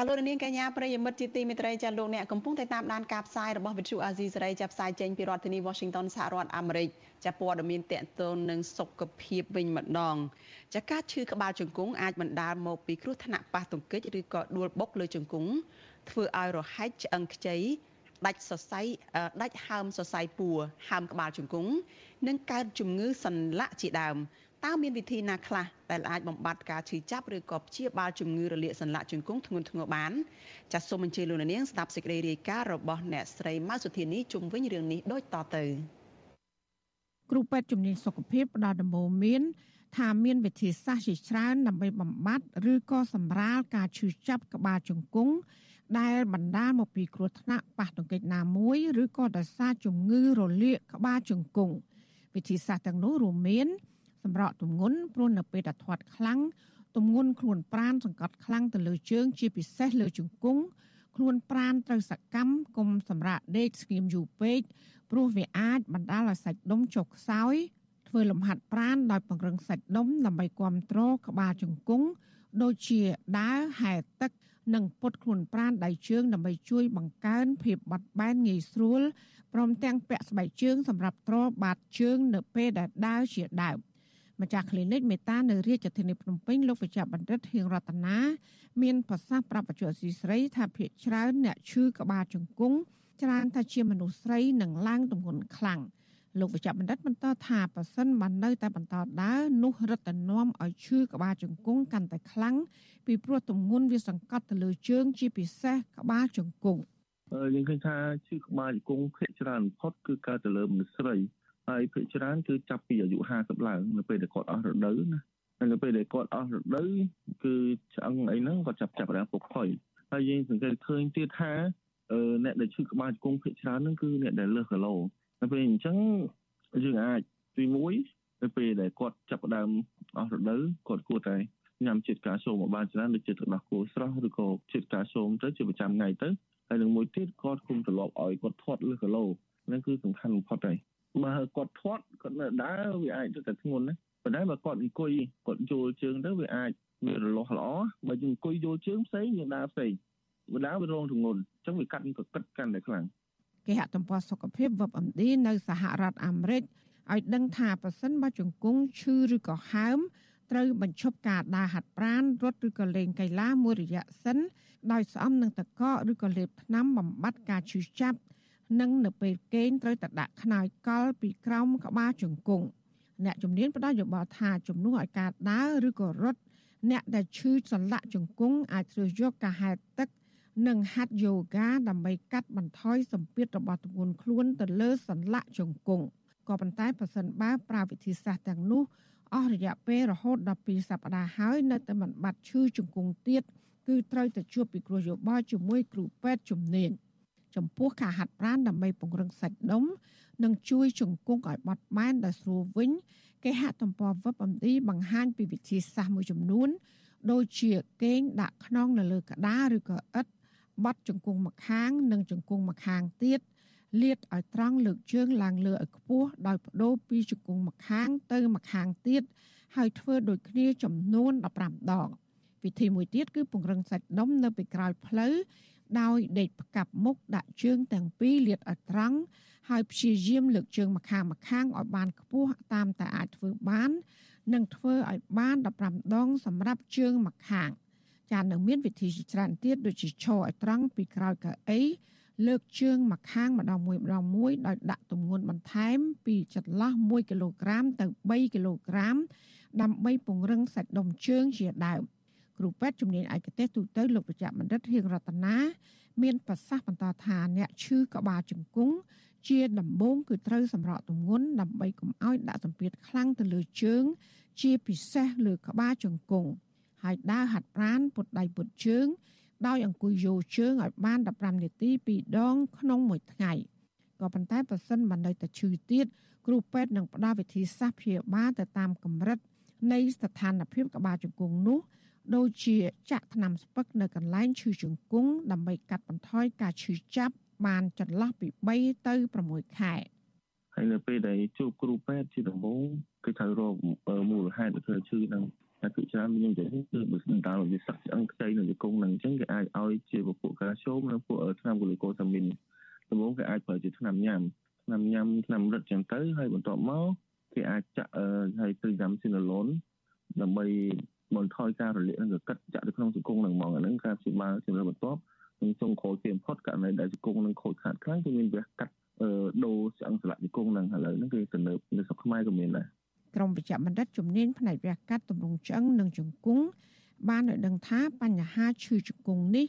ចាលោកនាងកញ្ញាប្រិយមិត្តជាទីមេត្រីចាលោកអ្នកកំពុងតែតាមដានការផ្សាយរបស់វិទ្យុអាស៊ីសេរីចាប់ផ្សាយចេញពីរដ្ឋធានី Washington សហរដ្ឋអាមេរិកចាព័ត៌មានតកតូននឹងសុខភាពវិញម្ដងចាការឈឺក្បាលជង្គង់អាចបណ្ដាលមកពីគ្រោះថ្នាក់ប៉ះទង្គិចឬក៏ដួលបុកលើជង្គង់ធ្វើឲ្យរហែកឆ្អឹងខ្ចីដាច់សរសៃដាច់ហើមសរសៃពួរហើមក្បាលជង្គង់និងកើតជំងឺសន្លាក់ជាដើម តើមានវិធីណាខ្លះដែលអាចបំបត្តិការឈឺចាប់ឬក៏ព្យាបាលជំងឺរលាកសន្លាក់ជង្គង់ធ្ងន់ធ្ងរបានចាសសូមអញ្ជើញលោកនាងស្ដាប់សេចក្តីរាយការណ៍របស់អ្នកស្រីម៉ៅសុធានីជុំវិញរឿងនេះដូចតទៅគ្រូពេទ្យជំនាញសុខភាពផ្ដល់ដំបូន្មានថាមានវិធីសាស្ត្រជាច្រើនដើម្បីបំបត្តិឬក៏សម្រាលការឈឺចាប់ក្បាលជង្គង់ដែលបណ្ដាលមកពីគ្រោះថ្នាក់ប៉ះទង្គិចណាមួយឬក៏ដោយសារជំងឺរលាកក្បាលជង្គង់វិធីសាស្ត្រទាំងនោះរួមមាន សម្រក់ទម្ងន់ព្រោះនៅពេលដែលធាត់ខ្លាំងទម្ងន់ខ្លួនប្រានសង្កត់ខ្លាំងទៅលើជើង ជាពិសេសលើជង្គង់ខ្លួនប្រានត្រូវសកម្មគុំសម្រាប់ដេកស្ងៀមយូរពេកព្រោះវាអាចបណ្ដាលឲ្យសាច់ដុំចុកខ្សោយធ្វើលំហាត់ប្រានដោយពង្រឹងសាច់ដុំដើម្បីគ្រប់គ្រងក្បាលជង្គង់ដូចជាដើរហែលទឹក និងពុតខ្លួនប្រានដៃជើងដើម្បីជួយបង្កើនភាពបត់បែនងាយស្រួលព្រមទាំងពាក់ស្បែកជើងសម្រាប់ទ្របាតជើងនៅពេលដែលដើរជាដើម ម្ចាស់ clinic មេតានៅរាជធានីភ្នំពេញលោកវិជ្ជបណ្ឌិតហៀងរតនាមានប្រសាសន៍ប្រាប់បច្ចុប្បន្នស៊ីស្រីថាភ្នាក់ច្រើនអ្នកឈឺក្បាលជង្គង់ច្រើនថាជាមនុស្សស្រីនឹងឡើងទម្ងន់ខ្លាំងលោកវិជ្ជបណ្ឌិតបន្តថាប៉ះសិនបាននៅតែបន្តដើរនោះរឹតតែនាំឲ្យឈឺក្បាលជង្គង់កាន់តែខ្លាំងពីព្រោះទម្ងន់វាសង្កត់ទៅលើជើងជាពិសេសក្បាលជង្គង់យើងឃើញថាឈឺក្បាលជង្គង់ភាគច្រើនបំផុតគឺកើតទៅលើមនុស្សស្រី ហើយភាគច្រើនគឺចាប់ពីអាយុ50ឡើងនៅពេលដែលគាត់អស់រដូវណាហើយនៅពេលដែលគាត់អស់រដូវគឺឆ្អឹងអីហ្នឹងគាត់ចាប់ចាប់រាំងពុកផុយហើយយើងសង្កេតឃើញទៀតថាអ្នកដែលឈឺក្បាលជង្គង់ភាគច្រើនហ្នឹងគឺអ្នកដែលលើសគីឡូនៅពេលអញ្ចឹងយើងអាចទី1នៅពេលដែលគាត់ចាប់ផ្ដើមអស់រដូវគាត់គួរតែញ៉ាំជាតិកាល់ស្យូមឲ្យបានច្រើនដូចជាទឹកដោះគោស្រស់ឬក៏ជាតិកាល់ស្យូមទៅជាប្រចាំថ្ងៃទៅហើយនឹងមួយទៀតគាត់គុំត្រឡប់ឲ្យគាត់ធាត់លើសគីឡូហ្នឹងគឺសំខាន់បំផុតហើយ បើគាត់ធាត់គាត់នៅដើរវាអាចទៅតែធ្ងន់ណាប៉ុន្តែបើគាត់អង្គុយគាត់យល់ជើងទៅវាអាចវារលាស់ល្អបើយើងអង្គុយយល់ជើងផ្សេងយើងដើរផ្សេងបើដើរវារងធ្ងន់អញ្ចឹងវាកាត់ក៏កិតកាន់តែខ្លាំងគេហទំព័រសុខភាព WebMD នៅសហរដ្ឋអាមេរិកឲ្យដឹងថាប៉ះសិនបើជង្គង់ឈឺឬក៏ហើមត្រូវបញ្ឈប់ការដើរហាត់ប្រាណរត់ឬក៏លេងកីឡាមួយរយៈសិនដោយស្អំនឹងតកកឬក៏លេបថ្នាំបំបត្តិការឈឺចាប់ និងនៅពេលគេងត្រូវតែដាក់ខ្នើយកល់ពីក្រោមក្បាលជង្គង់អ្នកជំនាញផ្ដល់យោបល់ថាជំនួសឲ្យការដើរឬក៏រត់អ្នកដែលឈឺសន្លាក់ជង្គង់អាចជ្រើសយកការហែលទឹកនិងហាត់យូហ្គាដើម្បីកាត់បន្ថយសម្ពាធរបស់ទម្ងន់ខ្លួនទៅលើសន្លាក់ជង្គង់ក៏ប៉ុន្តែប្រសិនបើប្រើវិធីសាស្ត្រទាំងនោះអស់រយៈពេលរហូតដល់2សប្តាហ៍ហើយនៅតែមិនបាត់ឈឺជង្គង់ទៀតគឺត្រូវទៅជួបពិគ្រោះយោបល់ជាមួយគ្រូពេទ្យជំនាញ ចំពោះការហាត់ប្រាណដើម្បីពង្រឹងសាច់ដុំនិងជួយជង្គង់ឲ្យបត់បែនដល់ស្រួលវិញគេហទំព័រ WebMD បង្ហាញពីវិធីសាស្ត្រមួយចំនួន ដូចជាគេងដាក់ខ្នងនៅលើក្តារឬក៏ឥដ្ឋបត់ជង្គង់ម្ខាង និងជង្គង់ម្ខាងទៀតលាតឲ្យត្រង់លើកជើងឡើងលើឲ្យខ្ពស់ដោយបដូរពីជង្គង់ម្ខាងទៅម្ខាងទៀតហើយធ្វើដូចគ្នាចំនួន15ដងវិធីមួយទៀតគឺពង្រឹងសាច់ដុំនៅពីក្រោយភ្លៅ ដោយដេកផ្កាប់មុខដាក់ជើងទាំងពីរលាតឲ្យត្រង់ហើយព្យាយាមលើកជើងម្ខាងម្ខាងឲ្យបានខ្ពស់តាមតែអាចធ្វើបាននិងធ្វើឲ្យបាន15ដងសម្រាប់ជើងម្ខាង ចានៅមានវិធីជាច្រើនទៀតដូចជាឈរឲ្យត្រង់ពីក្រោយកៅអីលើកជើងម្ខាងម្ដងមួយម្ដងមួយដោយដាក់ទម្ងន់បន្ថែមពីចន្លោះ1គីឡូក្រាមទៅ3គីឡូក្រាមដើម្បីពង្រឹងសាច់ដុំជើងជាដើម គ្រូពេទ្យជំនាញឯកទេសទូទៅលោកប្រចាំបណ្ឌិតហៀងរតនាមានប្រសាសន៍បន្តថាអ្នកឈឺក្បាលជង្គង់ជាដំបូងគឺត្រូវសម្រកទម្ងន់ដើម្បីកុំឲ្យដាក់សម្ពាធខ្លាំងទៅលើជើង ជាពិសេសលើក្បាលជង្គង់ហើយដើរហាត់ប្រាណពុតដៃពុតជើង ដោយអង្គុយយោជើងឲ្យបាន15នាទី2ដងក្នុងមួយថ្ងៃក៏ប៉ុន្តែប្រសិនបើនៅតែឈឺទៀតគ្រូពេទ្យនឹងផ្ដល់វិធីសាស្ត្រព្យាបាលទៅតាមកម្រិតនៃស្ថានភាពក្បាលជង្គង់នោះ ដូចជាចាក់ថ្នាំស្ពឹកនៅកន្លែងឈឺជង្គង់ដើម្បីកាត់បន្ថយការឈឺចាប់បានចន្លោះពី3ទៅ6ខែហើយនៅពេលដែលជួបគ្រូពេទ្យជាដំបូងគឺត្រូវរកមូលហេតុដែលធ្វើឈឺនឹងតែគឺច្រើនមាននិយាយគឺបើស្ដារវាសឹកឆ្អឹងខ្ចីនៅជង្គង់នឹងអញ្ចឹងគេអាចឲ្យជាពពួកកាល់ស្យូមនិងពួកថ្នាំកូលីកូសាមីនដំបូងគេអាចប្រើជាថ្នាំញ៉ាំថ្នាំញ៉ាំថ្នាំរឹតអញ្ចឹងទៅហើយបន្ទាប់មកគេអាចចាក់ហើយទៅយ៉ាំស៊ីណាឡូនដើម្បី បន្ថយការរលាកនិងកកិតចាក់ទៅក្នុងជង្គង់នឹងហ្មងអាហ្នឹងការព្យាបាលជំរឿនបន្ទាប់នឹងចុងក្រោយគេបំផុតករណីដែលជង្គង់នឹងខូចខាតខ្លាំងគឺមានវះកាត់ដូរឆ្អឹងសន្លាក់ជង្គង់នឹងឥឡូវហ្នឹងគឺទំនើបនៅស្រុកខ្មែរក៏មានដែរក្រមវិជ្ជបណ្ឌិតជំនាញផ្នែកវះកាត់ទម្រង់ឆ្អឹងនិងជង្គង់បានឲ្យដឹងថាបញ្ហាឈឺជង្គង់នេះ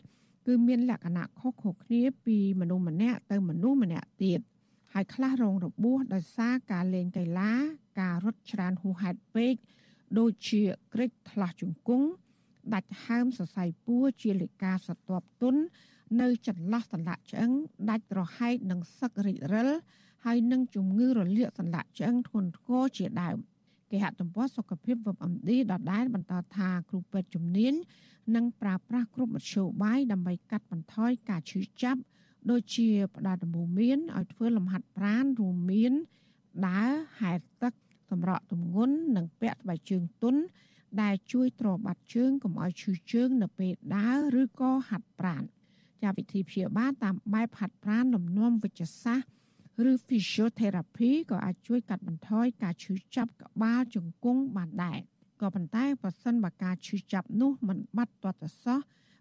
គឺមានលក្ខណៈខុសៗគ្នាពីមនុស្សម្នាក់ទៅមនុស្សម្នាក់ទៀតហើយខ្លះរងរបួសដោយសារការលេងកីឡា ការរត់ច្រើនហួសហេតុពេក ដូចជាក្រិចថ្លាស់ជង្គង់ដាច់ហើមសរសៃពួរជាលិកាសត្វទុន នៅចន្លោះសន្លាក់ឆ្អឹងដាច់រហែកនិងសឹករិចរិលហើយនឹងជំងឺរលាកសន្លាក់ឆ្អឹងធ្ងន់ធ្ងរជាដើមគេហទំព័រសុខភាព WebMD ដដែលបន្តថាគ្រូពេទ្យជំនាញនឹងប្រើប្រាស់គ្រប់មធ្យោបាយដើម្បីកាត់បន្ថយការឈឺចាប់ដូចជាផ្ដល់ដំបូន្មានឲ្យធ្វើលំហាត់ប្រាណរួមមានដើរហែលទឹក សម្រក់ទម្ងន់និងពាក់ស្បែកជើងទន់ដែលជួយទ្របាត់ជើងកុំឲ្យឈឺជើង នៅពេលដើរឬក៏ហាត់ប្រាណចាវិធីព្យាបាលតាមបែបហាត់ប្រាណលំនាំវិជ្ជសាស្ត្រឬ physiotherapy ក៏អាចជួយកាត់បន្ថយការឈឺចាប់ក្បាលជង្គង់បានដែរក៏ប៉ុន្តែបើសិនបើការឈឺចាប់នោះមិនបាត់ទាត់ទៅសោះ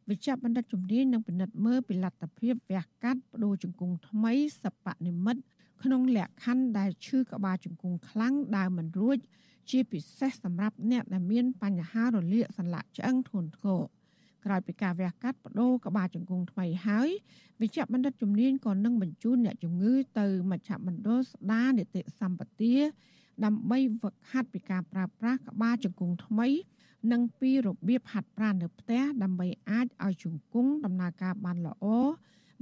វិជ្ជបណ្ឌិតជំនាញនឹងពិនិត្យមើលពីលទ្ធភាពវះកាត់បដូរជង្គង់ថ្មីសពនិមិត្ត ក្នុងលក្ខខណ្ឌដែលឈឺក្បាលជង្គង់ខ្លាំងដើរមិនរួច ជាពិសេសសម្រាប់អ្នកដែលមានបញ្ហារលាកសន្លាក់ឆ្អឹងធ្ងន់ធ្ងរក្រោយពីការវះកាត់បដូរក្បាលជង្គង់ថ្មីហើយវិជ្ជបណ្ឌិតជំនាញក៏នឹងបញ្ជូនអ្នកជំងឺទៅមជ្ឈមណ្ឌលស្ដារនីតិសម្បទាដើម្បីវឹកហាត់ពីការប្រើប្រាស់ក្បាលជង្គង់ថ្មី និងពីរបៀបហាត់ប្រាណនៅផ្ទះដើម្បីអាចឲ្យជង្គង់ដំណើរការបានល្អ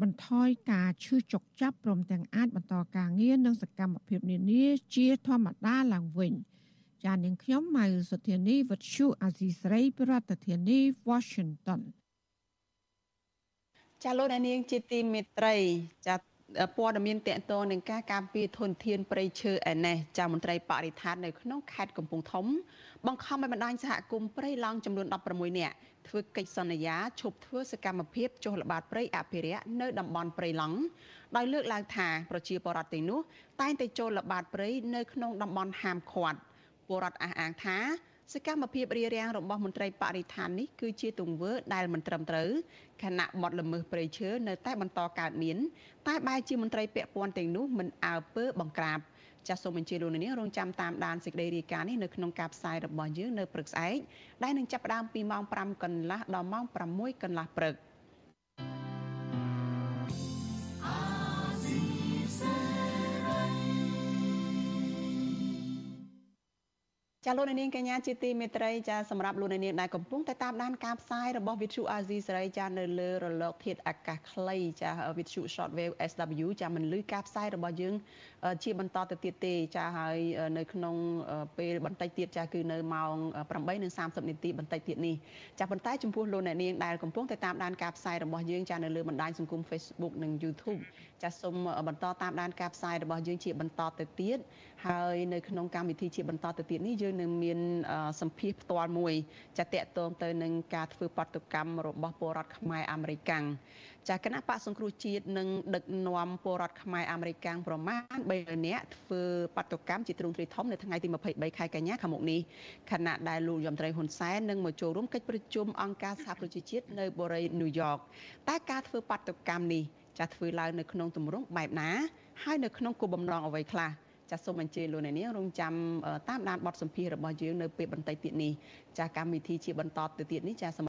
បន្ថយការឈឺចុកចាប់ព្រមទាំងអាចបន្តការងារនិងសកម្មភាពនានាជាធម្មតាឡើងវិញចាននាងខ្ញុំម៉ៅសុធានីវັດឈូអាស៊ីស្រីប្រធានាធិបតី Washington ចាលោកនាងជាទីមេត្រីចា ព័ត៌មានតកតងនឹងការការពារធនធានព្រៃឈើឯនេះចាមន្ត្រីបរិស្ថាននៅក្នុងខេត្តកំពង់ធំ បង្ខំឲ្យបណ្ដាញសហគមន៍ព្រៃឡង់ចំនួន16នាក់ធ្វើកិច្ចសន្យាឈប់ធ្វើសកម្មភាពចុះល្បាតព្រៃអភិរក្សនៅតំបន់ព្រៃឡង់ដោយលើកឡើងថាប្រជាពលរដ្ឋទីនោះតែងតែចូលល្បាតព្រៃនៅក្នុងតំបន់ហាមឃាត់ពលរដ្ឋអះអាងថា សកម្មភាពរារាំងរបស់មន្ត្រីបរិស្ថាននេះគឺជាទង្វើដែលមិនត្រឹមត្រូវខណៈបទល្មើសព្រៃឈើនៅតែបន្តកើតមានតែបែរជាមន្ត្រីពាក់ព័ន្ធទាំងនោះមិនអើពើបង្ក្រាបចាសសូមអញ្ជើញលោកនាងរងចាំតាមដានសេចក្តីរាយការណ៍នេះនៅក្នុងការផ្សាយរបស់យើងនៅព្រឹកស្អែកដែលនឹងចាប់ផ្ដើមពីម៉ោង5កន្លះដល់ម៉ោង6កន្លះព្រឹក។ ចាលោកនាងកញ្ញាជាទីមេត្រីចាសម្រាប់លោកនាងដែលកំពុងតែតាមដានការផ្សាយរបស់ Vithu Azizi សេរីចានៅលើរលកធាតុអាកាសខ្លីចា Vithu Shortwave SW ចាមិនលឺការផ្សាយរបស់យើង ជាបន្តទៅទៀតទេចាហើយនៅក្នុងពេលបន្តិចទៀតចាគឺនៅម៉ោង8:30នាទីបន្តិចទៀតនេះចាប៉ុន្តែចំពោះលោកអ្នកនាងដែលកំពុងតែតាមដានការផ្សាយរបស់យើងចានៅលើបណ្ដាញសង្គម Facebook និង YouTube ចាសូមបន្តតាមដានការផ្សាយរបស់យើងជាបន្តទៅទៀតហើយនៅក្នុងកម្មវិធីជាបន្តទៅទៀតនេះយើងនឹងមានសម្ភារផ្ទាល់មួយចាតកតងទៅនឹងការធ្វើបាតុកម្មរបស់ពលរដ្ឋខ្មែរអាមេរិកាំង ចាគណៈបកសង្គ្រោះជាតិនឹងដឹកនាំពលរដ្ឋខ្មែរអាមេរិកាំងប្រមាណ3នាក់ធ្វើបាតុកម្មជាទ្រង់ទ្រាយធំនៅថ្ងៃទី23ខែកញ្ញាខាងមុខនេះខណៈដែលលោកយមត្រីហ៊ុនសែននឹងមកចូលរួមកិច្ចប្រជុំអង្គការសហប្រជាជាតិនៅបូរីញូវយ៉កតែការធ្វើបាតុកម្មនេះចាធ្វើឡើងនៅក្នុងទម្រង់បែបណា ហើយនៅក្នុងគោលបំណងអ្វីខ្លះចាសសូមអញ្ជើញលោកអ្នកនាងរងចាំតាមដានបទសម្ភាសន៍របស់យើងនៅពេលបន្តិចទៀតនេះចាសកម្មវិធីជាបន្តទៅទៀតនេះចាស